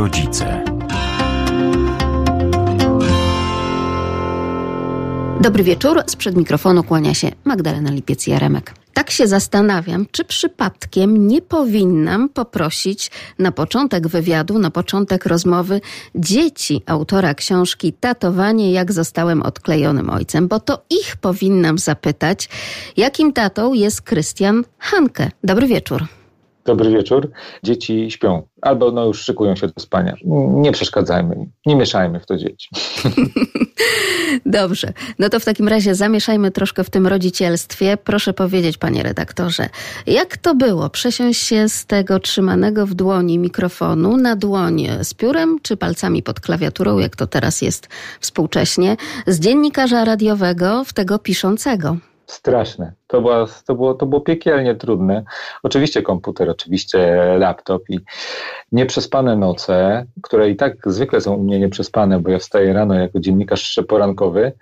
rodzice. Dobry wieczór, sprzed mikrofonu kłania się Magdalena Lipiec-Jaremek. Tak się zastanawiam, czy przypadkiem nie powinnam poprosić na początek wywiadu, na początek rozmowy dzieci autora książki Tatowanie, jak zostałem odklejonym ojcem, bo to ich powinnam zapytać, jakim tatą jest Krystian Hanke. Dobry wieczór. Dobry wieczór. Dzieci śpią albo no już szykują się do spania. Nie przeszkadzajmy im, nie mieszajmy w to dzieci. Dobrze. No to w takim razie zamieszajmy troszkę w tym rodzicielstwie. Proszę powiedzieć, panie redaktorze, jak to było przesiąść się z tego trzymanego w dłoni mikrofonu na dłoń z piórem czy palcami pod klawiaturą, jak to teraz jest współcześnie, z dziennikarza radiowego w tego piszącego? Straszne. To, była, to, było, to było piekielnie trudne. Oczywiście komputer, oczywiście laptop i nieprzespane noce, które i tak zwykle są u mnie nieprzespane, bo ja wstaję rano jako dziennikarz porankowy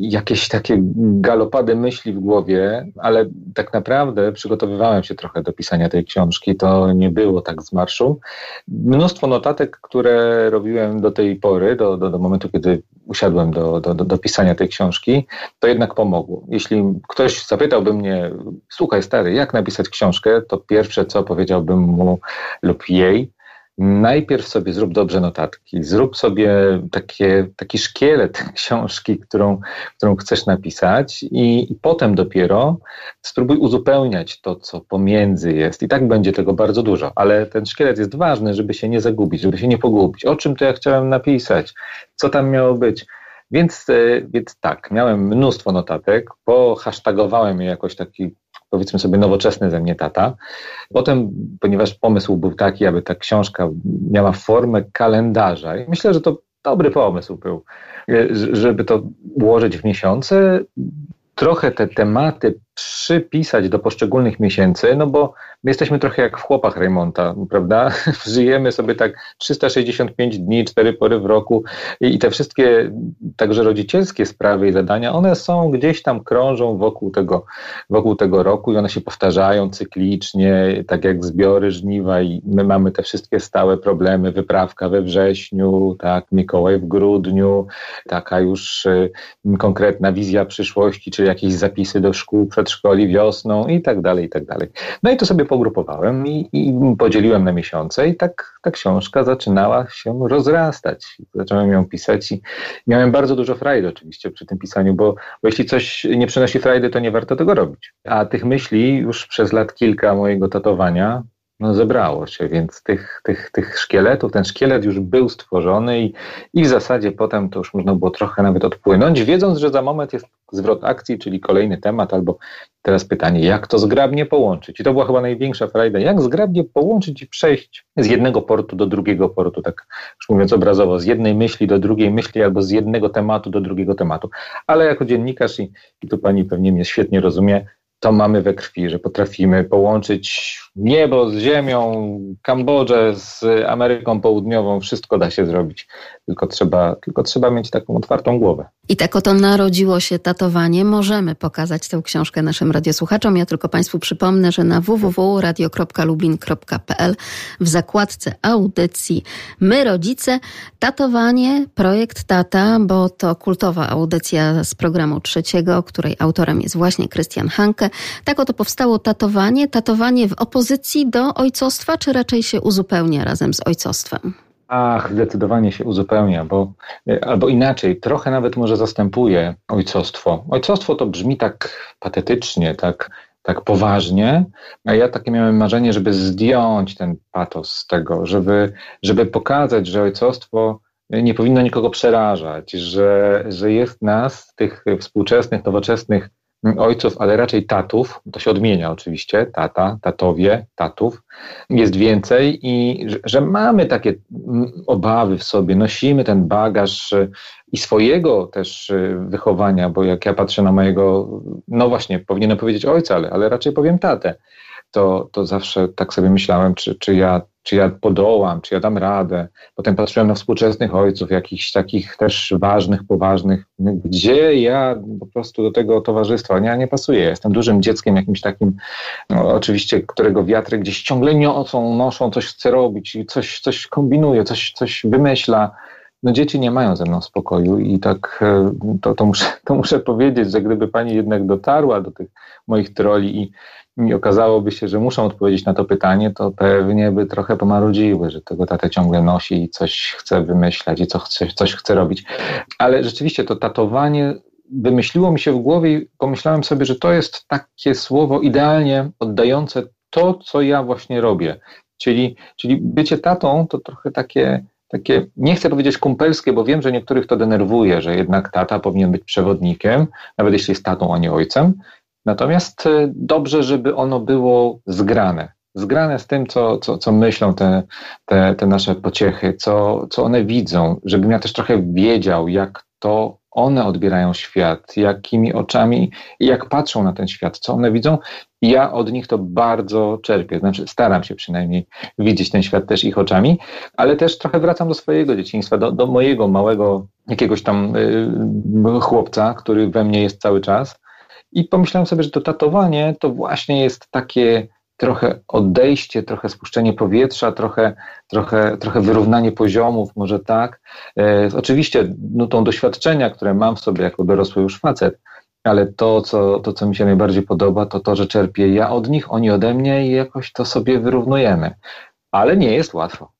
jakieś takie galopady myśli w głowie, ale tak naprawdę przygotowywałem się trochę do pisania tej książki. To nie było tak z marszu. Mnóstwo notatek, które robiłem do tej pory, do, do, do momentu, kiedy usiadłem do, do, do, do pisania tej książki, to jednak pomogło. Jeśli ktoś zapytałby mnie, słuchaj stary, jak napisać książkę, to pierwsze co powiedziałbym mu lub jej, najpierw sobie zrób dobrze notatki, zrób sobie takie, taki szkielet książki, którą, którą chcesz napisać i, i, potem dopiero spróbuj uzupełniać to, co pomiędzy jest. I tak będzie tego bardzo dużo, ale ten szkielet jest ważny, żeby się nie zagubić, żeby się nie pogubić. O czym to ja chciałem napisać? Co tam miało być? Więc, e, więc tak, miałem mnóstwo notatek, pohashtagowałem je jakoś taki powiedzmy sobie nowoczesny ze mnie tata. Potem, ponieważ pomysł był taki, aby ta książka miała formę kalendarza i myślę, że to dobry pomysł był, e, żeby to ułożyć w miesiące, trochę te tematy przypisać do poszczególnych miesięcy, no bo my jesteśmy trochę jak w chłopach Raymonta, prawda? Żyjemy sobie tak 365 dni, cztery pory w roku i te wszystkie także rodzicielskie sprawy i zadania, one są gdzieś tam krążą wokół tego, wokół tego roku i one się powtarzają cyklicznie, tak jak zbiory żniwa i my mamy te wszystkie stałe problemy, wyprawka we wrześniu, tak, Mikołaj w grudniu, taka już y, konkretna wizja przyszłości, czy jakieś zapisy do szkół przedszkoli wiosną i tak dalej, i tak dalej. No i to sobie pogrupowałem i, i podzieliłem na miesiące i tak ta książka zaczynała się rozrastać. Zacząłem ją pisać i miałem bardzo dużo frajdy oczywiście przy tym pisaniu, bo, bo jeśli coś nie przynosi frajdy, to nie warto tego robić. A tych myśli już przez lat kilka mojego tatowania no zebrało się, więc tych, tych, tych szkieletów, ten szkielet już był stworzony i, i w zasadzie potem to już można było trochę nawet odpłynąć, wiedząc, że za moment jest zwrot akcji, czyli kolejny temat, albo teraz pytanie, jak to zgrabnie połączyć? I to była chyba największa frajda, jak zgrabnie połączyć i przejść z jednego portu do drugiego portu, tak już mówiąc obrazowo, z jednej myśli do drugiej myśli, albo z jednego tematu do drugiego tematu. Ale jako dziennikarz, i, i tu pani pewnie mnie świetnie rozumie, to mamy we krwi, że potrafimy połączyć niebo z ziemią, Kambodżę z Ameryką Południową, wszystko da się zrobić, tylko trzeba, tylko trzeba mieć taką otwartą głowę. I tak oto narodziło się tatowanie. Możemy pokazać tę książkę naszym radiosłuchaczom. Ja tylko Państwu przypomnę, że na www.radio.lublin.pl w zakładce audycji My Rodzice tatowanie, projekt Tata, bo to kultowa audycja z programu trzeciego, której autorem jest właśnie Krystian Hanke. Tak oto powstało tatowanie. Tatowanie w opozycji do ojcostwa, czy raczej się uzupełnia razem z ojcostwem? Ach, zdecydowanie się uzupełnia, bo albo inaczej, trochę nawet może zastępuje ojcostwo. Ojcostwo to brzmi tak patetycznie, tak, tak poważnie, a ja takie miałem marzenie, żeby zdjąć ten patos z tego, żeby, żeby pokazać, że ojcostwo nie powinno nikogo przerażać, że, że jest nas, tych współczesnych, nowoczesnych ojców, ale raczej tatów, to się odmienia oczywiście, tata, tatowie, tatów, jest więcej i że, mamy takie obawy w sobie, nosimy ten bagaż y, i swojego też y, wychowania, bo jak ja patrzę na mojego, no właśnie, powinienem powiedzieć ojca, ale, ale raczej powiem tatę, to, to zawsze tak sobie myślałem, czy, czy ja czy ja podołam, czy ja dam radę. Potem patrzyłem na współczesnych ojców, jakichś takich też ważnych, poważnych, gdzie ja po prostu do tego towarzystwa, ja nie pasuję. Jestem dużym dzieckiem jakimś takim, no, oczywiście, którego wiatry gdzieś ciągle niosą, noszą, coś chce robić, coś, coś kombinuje, coś, coś wymyśla. No dzieci nie mają ze mną spokoju i tak e, to, to, muszę, to muszę powiedzieć, że gdyby pani jednak dotarła do tych moich troli i i okazałoby się, że muszą odpowiedzieć na to pytanie, to pewnie by trochę pomarudziły, że tego tatę ciągle nosi i coś chce wymyślać i co chce, coś chce robić. Ale rzeczywiście to tatowanie wymyśliło mi się w głowie i pomyślałem sobie, że to jest takie słowo idealnie oddające to, co ja właśnie robię. Czyli, czyli bycie tatą to trochę takie, takie, nie chcę powiedzieć kumpelskie, bo wiem, że niektórych to denerwuje, że jednak tata powinien być przewodnikiem, nawet jeśli jest tatą, a nie ojcem. Natomiast e, dobrze, żeby ono było zgrane. Zgrane z tym, co, co, co myślą te, te, te nasze pociechy, co, co one widzą, żebym ja też trochę wiedział, jak to one odbierają świat, jakimi oczami, jak patrzą na ten świat, co one widzą. Ja od nich to bardzo czerpię. Znaczy, staram się przynajmniej widzieć ten świat też ich oczami, ale też trochę wracam do swojego dzieciństwa, do, do mojego małego jakiegoś tam y, chłopca, który we mnie jest cały czas. I pomyślałem sobie, że to tatowanie to właśnie jest takie trochę odejście, trochę spuszczenie powietrza, trochę, trochę, trochę wyrównanie poziomów, może tak. E, oczywiście nutą doświadczenia, które mam w sobie jako dorosły już facet, ale to co, to, co mi się najbardziej podoba, to to, że czerpię ja od nich, oni ode mnie i jakoś to sobie wyrównujemy. Ale nie jest łatwo.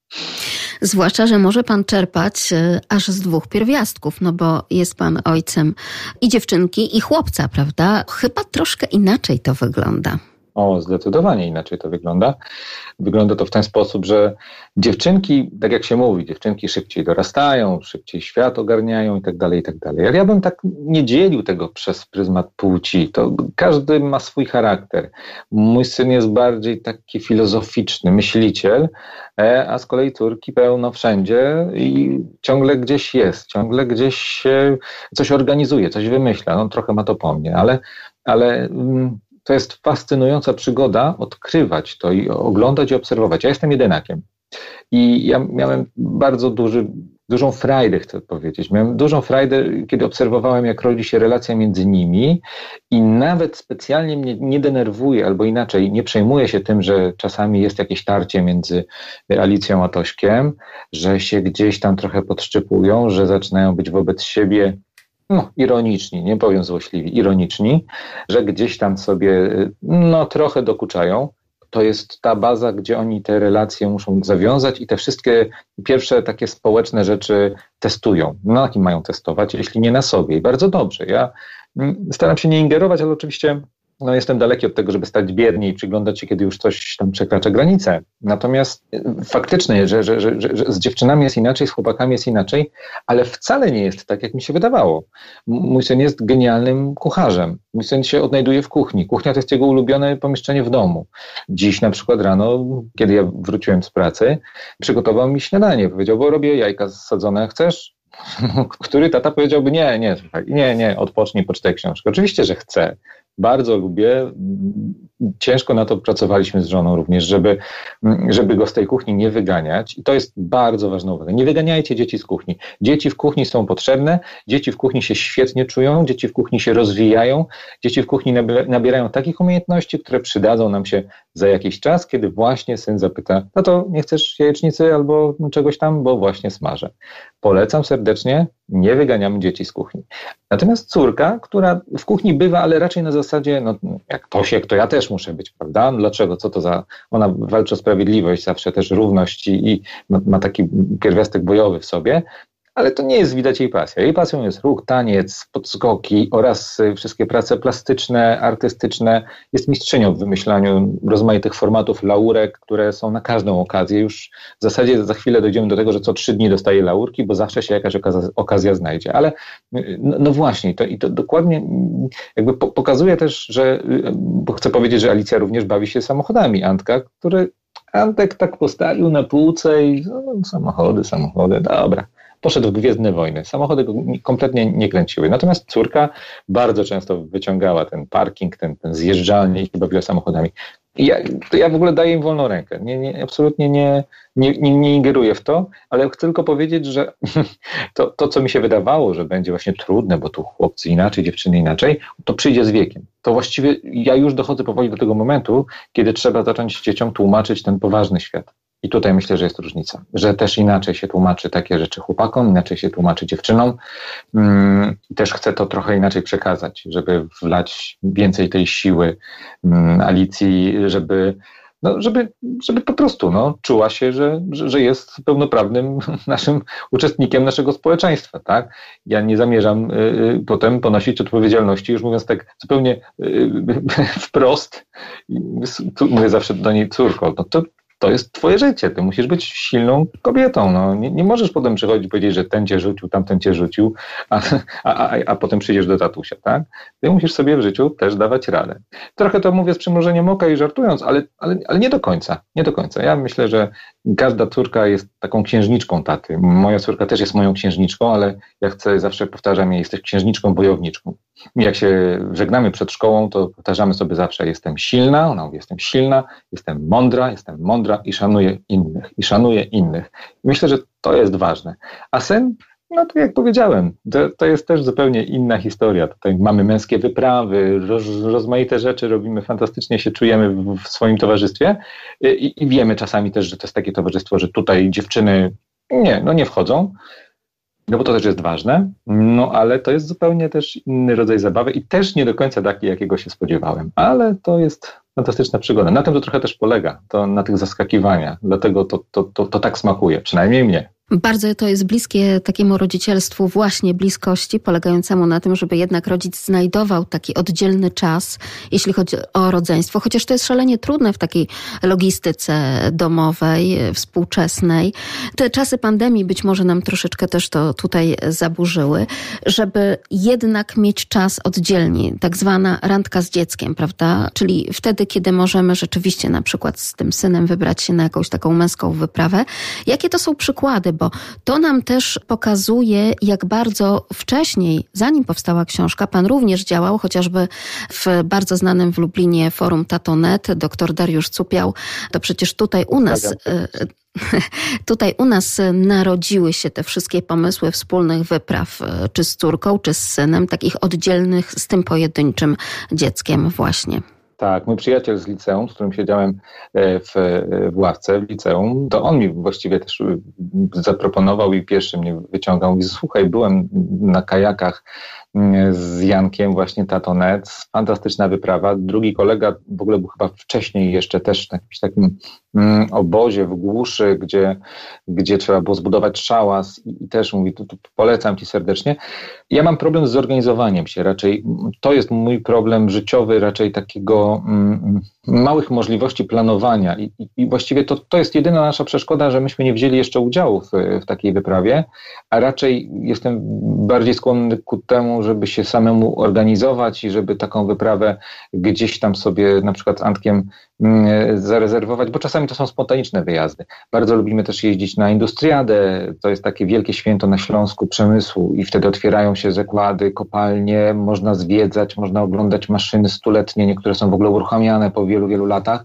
Zwłaszcza, że może pan czerpać e, aż z dwóch pierwiastków, no bo jest pan ojcem i dziewczynki, i chłopca, prawda? Chyba troszkę inaczej to wygląda. O, zdecydowanie inaczej to wygląda. Wygląda to w ten sposób, że dziewczynki, tak jak się mówi, dziewczynki szybciej dorastają, szybciej świat ogarniają i tak dalej, i tak dalej. Ale ja bym tak nie dzielił tego przez pryzmat płci. To każdy ma swój charakter. Mój syn jest bardziej taki filozoficzny, myśliciel, e, a z kolei córki pełno wszędzie i ciągle gdzieś jest, ciągle gdzieś coś organizuje, coś wymyśla. No trochę ma to po mnie, ale ale mm, to jest fascynująca przygoda odkrywać to i oglądać i obserwować. Ja jestem jedynakiem. I ja miałem bardzo duży, dużą frajdę, chcę powiedzieć. Miałem dużą frajdę, kiedy obserwowałem, jak rodzi się relacja między nimi i nawet specjalnie mnie nie denerwuje, albo inaczej, nie przejmuję się tym, że czasami jest jakieś tarcie między Alicją a Tośkiem, że się gdzieś tam trochę podszczypują, że zaczynają być wobec siebie no, ironiczni, nie powiem złośliwi, ironiczni, że gdzieś tam sobie no, trochę dokuczają. To jest ta baza, gdzie oni te relacje muszą zawiązać i te wszystkie pierwsze takie społeczne rzeczy testują. Na kim mają testować, jeśli nie na sobie. I bardzo dobrze. Ja mm, staram się nie ingerować, ale oczywiście no, jestem daleki od tego, żeby stać biernie i przyglądać się, kiedy już coś tam przekracza granicę. Natomiast y, faktycznie, że, że, że, że, z dziewczynami jest inaczej, z chłopakami jest inaczej, ale wcale nie jest tak, jak mi się wydawało. Mój syn jest genialnym kucharzem. Mój syn się odnajduje w kuchni. Kuchnia to jest jego ulubione pomieszczenie w domu. Dziś na przykład rano, kiedy ja wróciłem z pracy, przygotował mi śniadanie. Powiedział, bo robię jajka zasadzone, chcesz? Który tata powiedziałby, nie, nie, słuchaj, nie, nie, odpocznij, poczytaj książkę. Oczywiście, że chcę bardzo lubię. Ciężko na to pracowaliśmy z żoną również, żeby, żeby go z tej kuchni nie wyganiać. I to jest bardzo ważna uwaga. Nie wyganiajcie dzieci z kuchni. Dzieci w kuchni są potrzebne, dzieci w kuchni się świetnie czują, dzieci w kuchni się rozwijają, dzieci w kuchni nabierają takich umiejętności, które przydadzą nam się za jakiś czas, kiedy właśnie syn zapyta, no to nie chcesz jajecznicy albo czegoś tam, bo właśnie smażę. Polecam serdecznie, nie wyganiamy dzieci z kuchni. Natomiast córka, która w kuchni bywa, ale raczej na zasadzie, no jak Tosiek, to ja też muszę być, prawda? Dlaczego? Co to za... Ona walczy o sprawiedliwość, zawsze też równość i, i ma, ma taki pierwiastek bojowy w sobie, ale to nie jest widać jej pasja. Jej pasją jest ruch, taniec, podskoki oraz y, wszystkie prace plastyczne, artystyczne. Jest mistrzynią w wymyślaniu rozmaitych formatów laurek, które są na każdą okazję. Już w zasadzie za chwilę dojdziemy do tego, że co trzy dni dostaje laurki, bo zawsze się jakaś okazja, okazja znajdzie. Ale y, no, no, właśnie, to, i to dokładnie jakby po, pokazuje też, że, y, bo chcę powiedzieć, że Alicja również bawi się samochodami. Antka, który Antek tak postawił na półce i no, samochody, samochody, dobra poszedł w Gwiezdne Wojny. Samochody go kompletnie nie kręciły. Natomiast córka bardzo często wyciągała ten parking, ten, ten zjeżdżalnię i bawiła samochodami. Ja, to ja w ogóle daję im wolną rękę. Nie, nie, absolutnie nie, nie, nie, nie ingeruję w to, ale chcę tylko powiedzieć, że to, to, co mi się wydawało, że będzie właśnie trudne, bo tu chłopcy inaczej, dziewczyny inaczej, to przyjdzie z wiekiem. To właściwie ja już dochodzę powoli do tego momentu, kiedy trzeba zacząć dzieciom tłumaczyć ten poważny świat. I tutaj myślę, że jest różnica, że też inaczej się tłumaczy takie rzeczy chłopakom, inaczej się tłumaczy dziewczynom. Mm, też chcę to trochę inaczej przekazać, żeby wlać więcej tej siły mm, Alicji, żeby no, żeby, żeby po prostu no, czuła się, że, że, jest pełnoprawnym naszym uczestnikiem naszego społeczeństwa. Tak? Ja nie zamierzam y, y potem ponosić odpowiedzialności, już mówiąc tak zupełnie y wprost, mówię zawsze do niej córko, no to to jest twoje życie, ty musisz być silną kobietą, no. nie, nie możesz potem przychodzić i powiedzieć, że ten cię rzucił, tamten cię rzucił, a, a, a, a potem przyjdziesz do tatusia, tak? Ty musisz sobie w życiu też dawać radę. Trochę to mówię z przymrużeniem oka i żartując, ale, ale, ale nie do końca, nie do końca. Ja myślę, że każda córka jest taką księżniczką taty. Moja córka też jest moją księżniczką, ale ja chcę, zawsze powtarzam, jesteś księżniczką bojowniczką. Jak się żegnamy przed szkołą, to powtarzamy sobie zawsze, jestem silna, mówi, jestem silna, jestem mądra, jestem mądra i szanuję innych, i szanuję innych. Myślę, że to jest ważne. A sen no to jak powiedziałem, to, to, jest też zupełnie inna historia. Tutaj mamy męskie wyprawy, roz, rozmaite rzeczy robimy, fantastycznie się czujemy w, w swoim towarzystwie I, i, wiemy czasami też, że to jest takie towarzystwo, że tutaj dziewczyny nie, no nie wchodzą, no bo to też jest ważne, no ale to jest zupełnie też inny rodzaj zabawy i też nie do końca taki, jakiego się spodziewałem, ale to jest fantastyczna przygoda. Na tym to trochę też polega, to na tych zaskakiwaniach, dlatego to, to, to, to tak smakuje, przynajmniej mnie. Bardzo to jest bliskie takiemu rodzicielstwu, właśnie bliskości, polegającemu na tym, żeby jednak rodzic znajdował taki oddzielny czas, jeśli chodzi o rodzeństwo, chociaż to jest szalenie trudne w takiej logistyce domowej, współczesnej. Te czasy pandemii być może nam troszeczkę też to tutaj zaburzyły, żeby jednak mieć czas oddzielnie, tak zwana randka z dzieckiem, prawda? Czyli wtedy, kiedy możemy rzeczywiście na przykład z tym synem wybrać się na jakąś taką męską wyprawę. Jakie to są przykłady? Bo to nam też pokazuje, jak bardzo wcześniej, zanim powstała książka, pan również działał, chociażby w bardzo znanym w Lublinie forum Tatonet, dr Dariusz Cupiał, to przecież tutaj u nas... E, tutaj u nas narodziły się te wszystkie pomysły wspólnych wypraw, e, czy z córką, czy z synem, takich oddzielnych z tym pojedynczym dzieckiem właśnie. Tak, mój przyjaciel z liceum, z którym siedziałem e, w, e, w ławce w liceum, to on mi właściwie też e, zaproponował i pierwszy mnie wyciągał. Mówi, słuchaj, byłem na kajakach z Jankiem właśnie Tatonet, fantastyczna wyprawa. Drugi kolega w ogóle był chyba wcześniej jeszcze też na jakimś takim mm, obozie w głuszy, gdzie, gdzie trzeba było zbudować szałas i, i też mówi, tu, tu polecam ci serdecznie. Ja mam problem z zorganizowaniem się raczej. To jest mój problem życiowy, raczej takiego mm, małych możliwości planowania. I, i, właściwie to, to jest jedyna nasza przeszkoda, że myśmy nie wzięli jeszcze udziału w, w takiej wyprawie, a raczej jestem bardziej skłonny ku temu, żeby się samemu organizować i żeby taką wyprawę gdzieś tam sobie na przykład z Antkiem zarezerwować, bo czasami to są spontaniczne wyjazdy. Bardzo lubimy też jeździć na Industriadę, to jest takie wielkie święto na Śląsku przemysłu i wtedy otwierają się zakłady, kopalnie, można zwiedzać, można oglądać maszyny stuletnie, niektóre są w ogóle uruchamiane po wielu, wielu latach.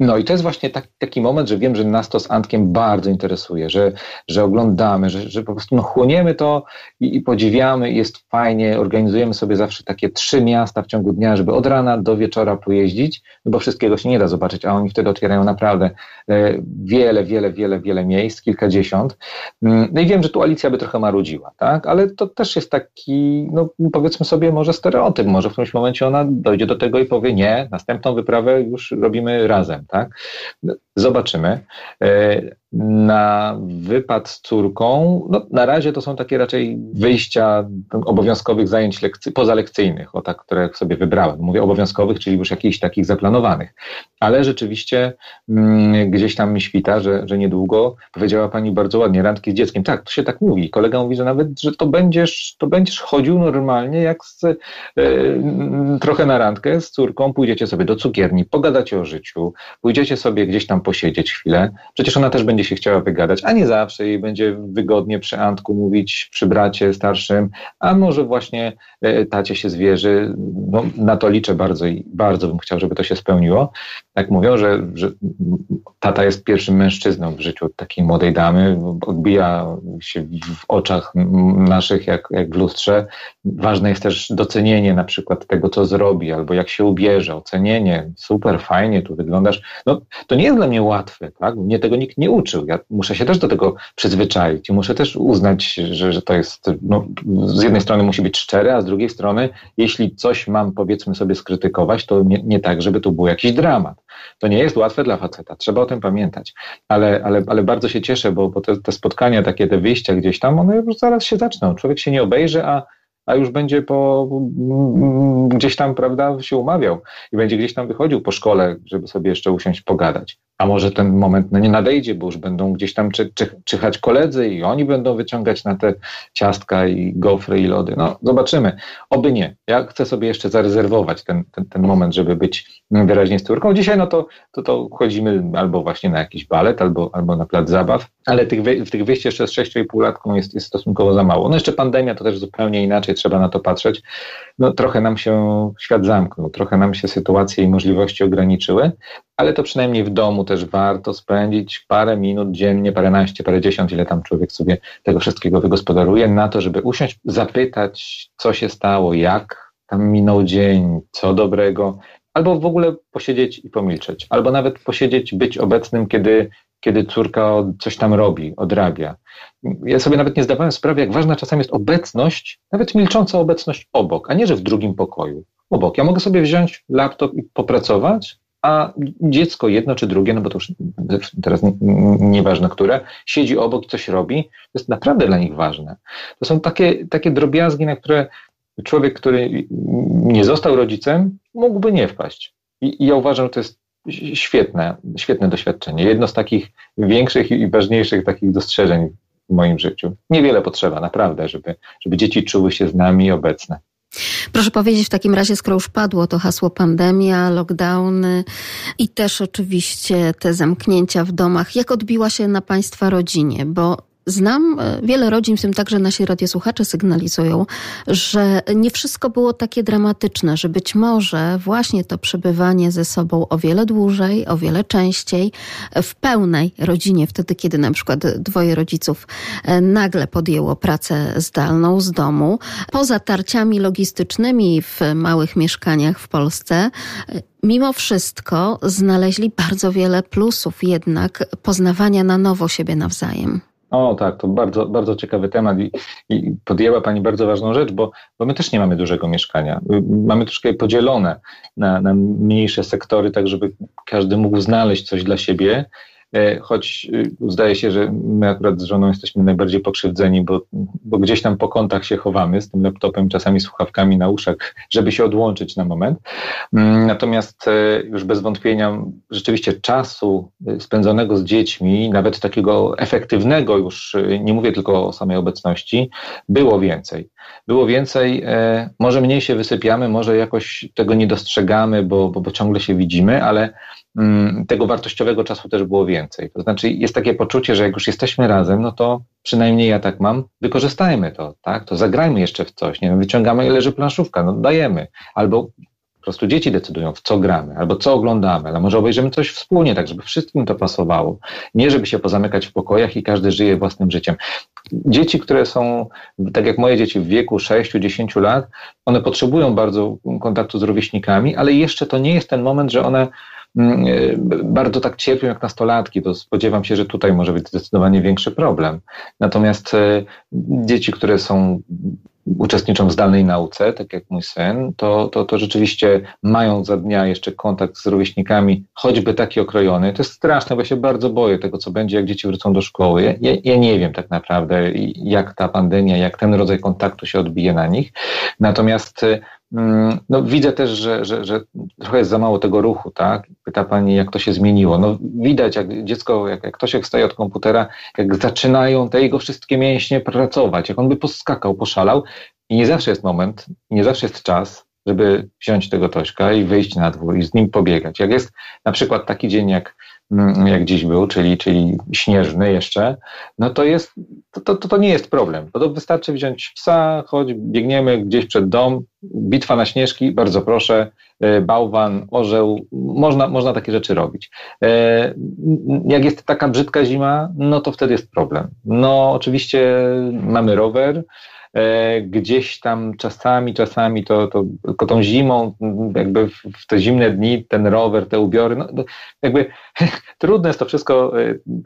No i to jest właśnie tak, taki moment, że wiem, że nas to z Antkiem bardzo interesuje, że, że oglądamy, że, że po prostu no, chłoniemy to i, i podziwiamy, jest fajnie, organizujemy sobie zawsze takie trzy miasta w ciągu dnia, żeby od rana do wieczora pojeździć, no bo wszystkiego się nie da zobaczyć, a oni wtedy otwierają naprawdę e, wiele, wiele, wiele, wiele miejsc, kilkadziesiąt. Mm, no i wiem, że tu Alicja by trochę marudziła, tak? Ale to też jest taki, no powiedzmy sobie może stereotyp, może w którymś momencie ona dojdzie do tego i powie nie, następną wyprawę już robimy razem, tak? Zobaczymy. Na wypad z córką, no, na razie to są takie raczej wyjścia obowiązkowych zajęć lekcy, pozalekcyjnych, o tak, które sobie wybrałem. Mówię obowiązkowych, czyli już jakichś takich zaplanowanych. Ale rzeczywiście mm, gdzieś tam mi świta, że, że niedługo, powiedziała Pani bardzo ładnie, randki z dzieckiem. Tak, to się tak mówi. Kolega mówi, że nawet, że to będziesz, to będziesz chodził normalnie, jak z, e, trochę na randkę z córką, pójdziecie sobie do cukierni, pogadacie o życiu, pójdziecie sobie gdzieś tam posiedzieć chwilę. Przecież ona też będzie będzie się chciała wygadać, a nie zawsze jej będzie wygodnie przy Antku mówić, przy bracie starszym, a może właśnie e, tacie się zwierzy. No, na to liczę bardzo i bardzo bym chciał, żeby to się spełniło. Tak mówią, że, że tata jest pierwszym mężczyzną w życiu takiej młodej damy, odbija się w oczach naszych jak, jak w lustrze. Ważne jest też docenienie na przykład tego, co zrobi, albo jak się ubierze, ocenienie, super, fajnie, tu wyglądasz. No, to nie jest dla mnie łatwe, tak? Mnie tego nikt nie Ja muszę się też do tego przyzwyczaić i muszę też uznać, że, że to jest, no, z jednej strony musi być szczere, a z drugiej strony, jeśli coś mam, powiedzmy sobie, skrytykować, to nie, nie tak, żeby tu był jakiś dramat. To nie jest łatwe dla faceta, trzeba o tym pamiętać. Ale, ale, ale bardzo się cieszę, bo, bo te, te spotkania, takie te wyjścia gdzieś tam, one już zaraz się zaczną. Człowiek się nie obejrzy, a a już będzie po, gdzieś tam, prawda, się umawiał i będzie gdzieś tam wychodził po szkole, żeby sobie jeszcze usiąść, pogadać. A może ten moment no nie nadejdzie, bo już będą gdzieś tam czy, czy, czyhać koledzy i oni będą wyciągać na te ciastka i gofry i lody. No, zobaczymy. Oby nie. Ja chcę sobie jeszcze zarezerwować ten, ten, ten moment, żeby być wyraźnie z córką. Dzisiaj no to, to, to chodzimy albo właśnie na jakiś balet, albo, albo na plac zabaw, ale tych, wy, tych wyjść jeszcze z 6,5 latką jest, jest stosunkowo za mało. No jeszcze pandemia to też zupełnie inaczej trzeba na to patrzeć. No trochę nam się świat zamknął, trochę nam się sytuacje i możliwości ograniczyły, ale to przynajmniej w domu też warto spędzić parę minut dziennie, paręnaście, parędziesiąt, ile tam człowiek sobie tego wszystkiego wygospodaruje, na to, żeby usiąść, zapytać, co się stało, jak tam minął dzień, co dobrego, albo w ogóle posiedzieć i pomilczeć, albo nawet posiedzieć, być obecnym, kiedy, kiedy córka coś tam robi, odrabia. Ja sobie nawet nie zdawałem sprawy, jak ważna czasami jest obecność, nawet milcząca obecność obok, a nie, że w drugim pokoju. Obok. Ja mogę sobie wziąć laptop i popracować, a dziecko jedno czy drugie, no bo to już teraz nieważne które, siedzi obok i coś robi, to jest naprawdę dla nich ważne. To są takie, takie drobiazgi, na które człowiek, który nie został rodzicem, mógłby nie wpaść. I, i ja uważam, że to jest świetne, świetne doświadczenie. Jedno z takich większych i ważniejszych takich dostrzeżeń w moim życiu. Niewiele potrzeba, naprawdę, żeby, żeby dzieci czuły się z nami obecne. Proszę powiedzieć w takim razie, skoro już padło to hasło pandemia, lockdowny i też oczywiście te zamknięcia w domach, jak odbiła się na Państwa rodzinie? Bo Znam e, wiele rodzin, w tym także nasi radiosłuchacze sygnalizują, że nie wszystko było takie dramatyczne, że być może właśnie to przebywanie ze sobą o wiele dłużej, o wiele częściej, w pełnej rodzinie, wtedy kiedy na przykład dwoje rodziców e, nagle podjęło pracę zdalną z domu, poza tarciami logistycznymi w małych mieszkaniach w Polsce, e, mimo wszystko znaleźli bardzo wiele plusów jednak poznawania na nowo siebie nawzajem. O tak, to bardzo, bardzo ciekawy temat i, i, podjęła Pani bardzo ważną rzecz, bo, bo my też nie mamy dużego mieszkania. Mamy troszkę podzielone na, na mniejsze sektory, tak żeby każdy mógł znaleźć coś dla siebie. E, choć y, zdaje się, że my akurat z żoną jesteśmy najbardziej pokrzywdzeni, bo, bo gdzieś tam po kątach się chowamy z tym laptopem, czasami słuchawkami na uszach, żeby się odłączyć na moment. Mm, natomiast e, już bez wątpienia rzeczywiście czasu spędzonego z dziećmi, nawet takiego efektywnego już, nie mówię tylko o samej obecności, było więcej. Było więcej, e, może mniej się wysypiamy, może jakoś tego nie dostrzegamy, bo, bo, bo ciągle się widzimy, ale Mm, tego wartościowego czasu też było więcej. To znaczy jest takie poczucie, że jak już jesteśmy razem, no to przynajmniej ja tak mam, wykorzystajmy to, tak? To zagrajmy jeszcze w coś, nie wiem, wyciągamy, leży planszówka, no dajemy. Albo po prostu dzieci decydują, w co gramy, albo co oglądamy, ale może obejrzymy coś wspólnie, tak żeby wszystkim to pasowało. Nie, żeby się pozamykać w pokojach i każdy żyje własnym życiem. Dzieci, które są, tak jak moje dzieci w wieku 6-10 lat, one potrzebują bardzo kontaktu z rówieśnikami, ale jeszcze to nie jest ten moment, że one Mm, e, bardzo tak cierpią jak nastolatki, to spodziewam się, że tutaj może być zdecydowanie większy problem. Natomiast e, dzieci, które są uczestniczą w zdalnej nauce, tak jak mój syn, to, to, to rzeczywiście mają za dnia jeszcze kontakt z rówieśnikami, choćby taki okrojony. To jest straszne, bo ja się bardzo boję tego, co będzie, jak dzieci wrócą do szkoły. Ja, ja nie wiem tak naprawdę, jak ta pandemia, jak ten rodzaj kontaktu się odbije na nich. Natomiast no, widzę też, że, że, że trochę jest za mało tego ruchu, tak? Pyta pani, jak to się zmieniło. No, widać, jak dziecko, jak, jak ktoś jak staje od komputera, jak zaczynają te jego wszystkie mięśnie pracować, jak on by poskakał, poszalał i nie zawsze jest moment, nie zawsze jest czas, żeby wziąć tego Tośka i wyjść na dwór i z nim pobiegać. Jak jest na przykład taki dzień, jak, mm, jak dziś był, czyli, czyli śnieżny jeszcze, no to jest, to, to, to nie jest problem. To wystarczy wziąć psa, choć biegniemy gdzieś przed dom, bitwa na śnieżki, bardzo proszę, e, bałwan, orzeł, można, można takie rzeczy robić. E, jak jest taka brzydka zima, no to wtedy jest problem. No oczywiście mamy rower, gdzieś tam czasami, czasami to, to tylko tą zimą, jakby w te zimne dni, ten rower, te ubiory, no, jakby trudno jest to wszystko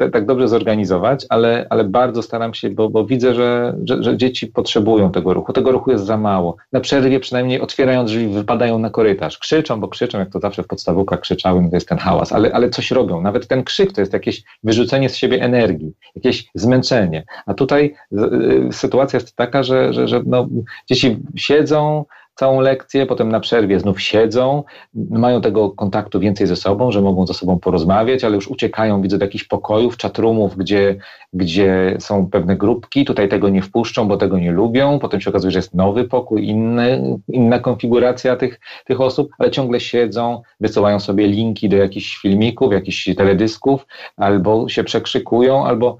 e, tak dobrze zorganizować, ale, ale bardzo staram się, bo, bo widzę, że, że, że, dzieci potrzebują tego ruchu. Tego ruchu jest za mało. Na przerwie przynajmniej otwierają drzwi, wypadają na korytarz. Krzyczą, bo krzyczą, jak to zawsze w podstawówkach krzyczałem, to jest ten hałas, ale, ale coś robią. Nawet ten krzyk to jest jakieś wyrzucenie z siebie energii, jakieś zmęczenie. A tutaj y, sytuacja jest taka, że że, że, że no, dzieci siedzą całą lekcję, potem na przerwie znów siedzą, mają tego kontaktu więcej ze sobą, że mogą ze sobą porozmawiać, ale już uciekają, widzę, do jakichś pokojów, czatrumów, gdzie, gdzie są pewne grupki, tutaj tego nie wpuszczą, bo tego nie lubią, potem się okazuje, że jest nowy pokój, inny, inna konfiguracja tych, tych osób, ale ciągle siedzą, wysyłają sobie linki do jakichś filmików, jakichś teledysków, albo się przekrzykują, albo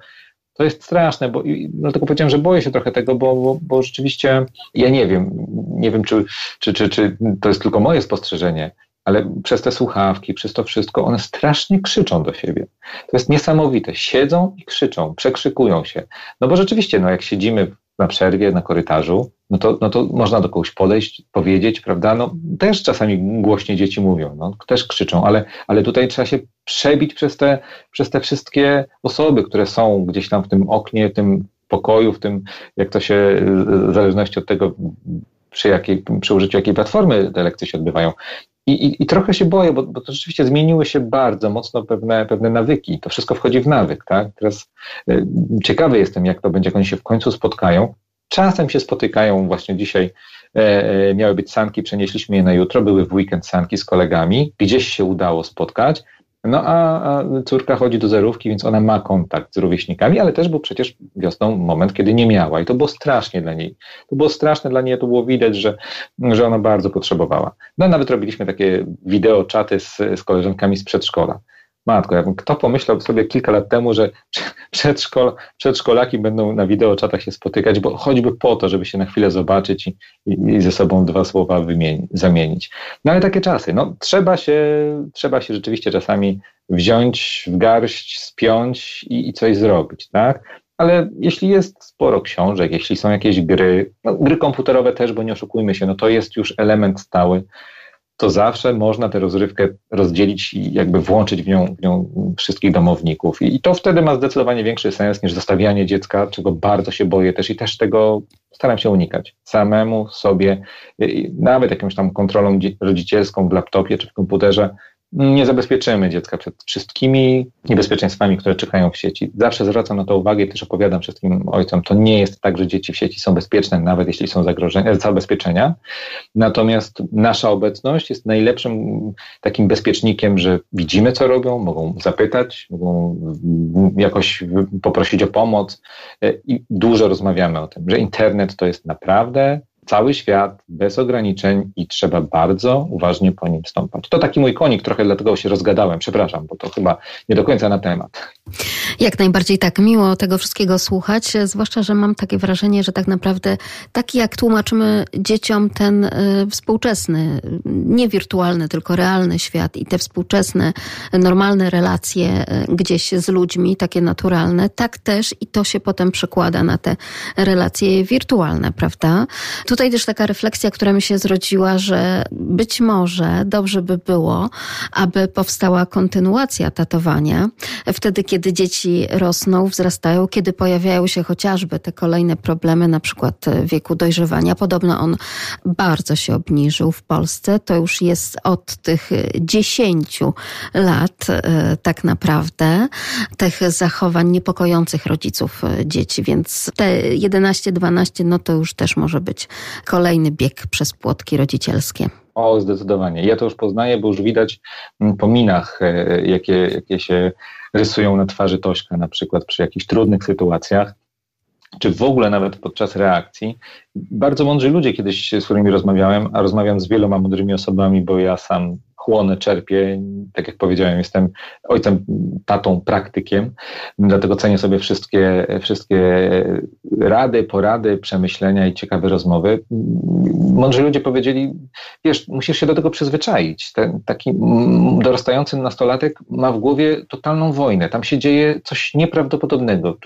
to jest straszne, bo dlatego powiedziałem, że boję się trochę tego, bo, bo, bo rzeczywiście ja nie wiem, nie wiem, czy, czy, czy, czy to jest tylko moje spostrzeżenie, ale przez te słuchawki, przez to wszystko, one strasznie krzyczą do siebie. To jest niesamowite. Siedzą i krzyczą, przekrzykują się. No bo rzeczywiście, no jak siedzimy na przerwie, na korytarzu, no to, no to można do kogoś podejść, powiedzieć, prawda? No też czasami głośnie dzieci mówią, no, też krzyczą, ale, ale tutaj trzeba się przebić przez te, przez te wszystkie osoby, które są gdzieś tam w tym oknie, w tym pokoju, w tym, jak to się, w zależności od tego, przy, jakiej, przy użyciu jakiej platformy te lekcje się odbywają. I, i, I, trochę się boję, bo, bo to rzeczywiście zmieniły się bardzo mocno pewne, pewne nawyki. To wszystko wchodzi w nawyk, tak? Teraz y, ciekawy jestem, jak to będzie, jak oni się w końcu spotkają. Czasem się spotykają, właśnie dzisiaj e, e, miały być sanki, przenieśliśmy je na jutro, były w weekend sanki z kolegami, gdzieś się udało spotkać, no a, a, córka chodzi do zerówki, więc ona ma kontakt z rówieśnikami, ale też był przecież wiosną moment, kiedy nie miała i to było strasznie dla niej. To było straszne dla niej, to było widać, że, że ona bardzo potrzebowała. No nawet robiliśmy takie wideo, czaty z, z koleżankami z przedszkola. Matko, jakby kto pomyślał sobie kilka lat temu, że przedszkol, przedszkolaki będą na wideoczatach się spotykać, bo choćby po to, żeby się na chwilę zobaczyć i, i, i ze sobą dwa słowa wymieni, zamienić. No ale takie czasy. No, trzeba, się, trzeba się rzeczywiście czasami wziąć w garść, spiąć i, i coś zrobić, tak? Ale jeśli jest sporo książek, jeśli są jakieś gry, no, gry komputerowe też, bo nie oszukujmy się, no to jest już element stały to zawsze można tę rozrywkę rozdzielić i jakby włączyć w nią, w nią wszystkich domowników. I, I to wtedy ma zdecydowanie większy sens niż zostawianie dziecka, czego bardzo się boję też i też tego staram się unikać. Samemu sobie, nawet jakąś tam kontrolą rodzicielską w laptopie czy w komputerze, nie zabezpieczymy dziecka przed wszystkimi niebezpieczeństwami, które czekają w sieci. Zawsze zwracam na to uwagę i też opowiadam wszystkim ojcom, to nie jest tak, że dzieci w sieci są bezpieczne, nawet jeśli są zagrożenia, zabezpieczenia. Natomiast nasza obecność jest najlepszym takim bezpiecznikiem, że widzimy, co robią, mogą zapytać, mogą jakoś poprosić o pomoc i dużo rozmawiamy o tym, że internet to jest naprawdę cały świat bez ograniczeń i trzeba bardzo uważnie po nim stąpać. To taki mój konik, trochę dlatego się rozgadałem, przepraszam, bo to chyba nie do końca na temat. Jak najbardziej tak, miło tego wszystkiego słuchać, zwłaszcza, że mam takie wrażenie, że tak naprawdę taki jak tłumaczymy dzieciom ten y, współczesny, nie wirtualny, tylko realny świat i te współczesne, normalne relacje y, gdzieś z ludźmi, takie naturalne, tak też i to się potem przekłada na te relacje wirtualne, prawda? Tutaj też taka refleksja, która mi się zrodziła, że być może dobrze by było, aby powstała kontynuacja tatowania wtedy, kiedy dzieci rosną, wzrastają, kiedy pojawiają się chociażby te kolejne problemy, na przykład wieku dojrzewania. Podobno on bardzo się obniżył w Polsce. To już jest od tych dziesięciu lat e, tak naprawdę tych zachowań niepokojących rodziców e, dzieci, więc te 11-12 no to już też może być kolejny bieg przez płotki rodzicielskie. O, zdecydowanie. Ja to już poznaję, bo już widać mm, po minach, e, jakie, jakie się rysują na twarzy Tośka, na przykład przy jakichś trudnych sytuacjach, czy w ogóle nawet podczas reakcji. Bardzo mądrzy ludzie kiedyś, z którymi rozmawiałem, a rozmawiam z wieloma mądrymi osobami, bo ja sam chłonę, czerpię. Tak jak powiedziałem, jestem ojcem, tatą, praktykiem, dlatego cenię sobie wszystkie, wszystkie rady, porady, przemyślenia i ciekawe rozmowy. Mądrzy ludzie powiedzieli, wiesz, musisz się do tego przyzwyczaić. Ten taki dorastający nastolatek ma w głowie totalną wojnę. Tam się dzieje coś nieprawdopodobnego.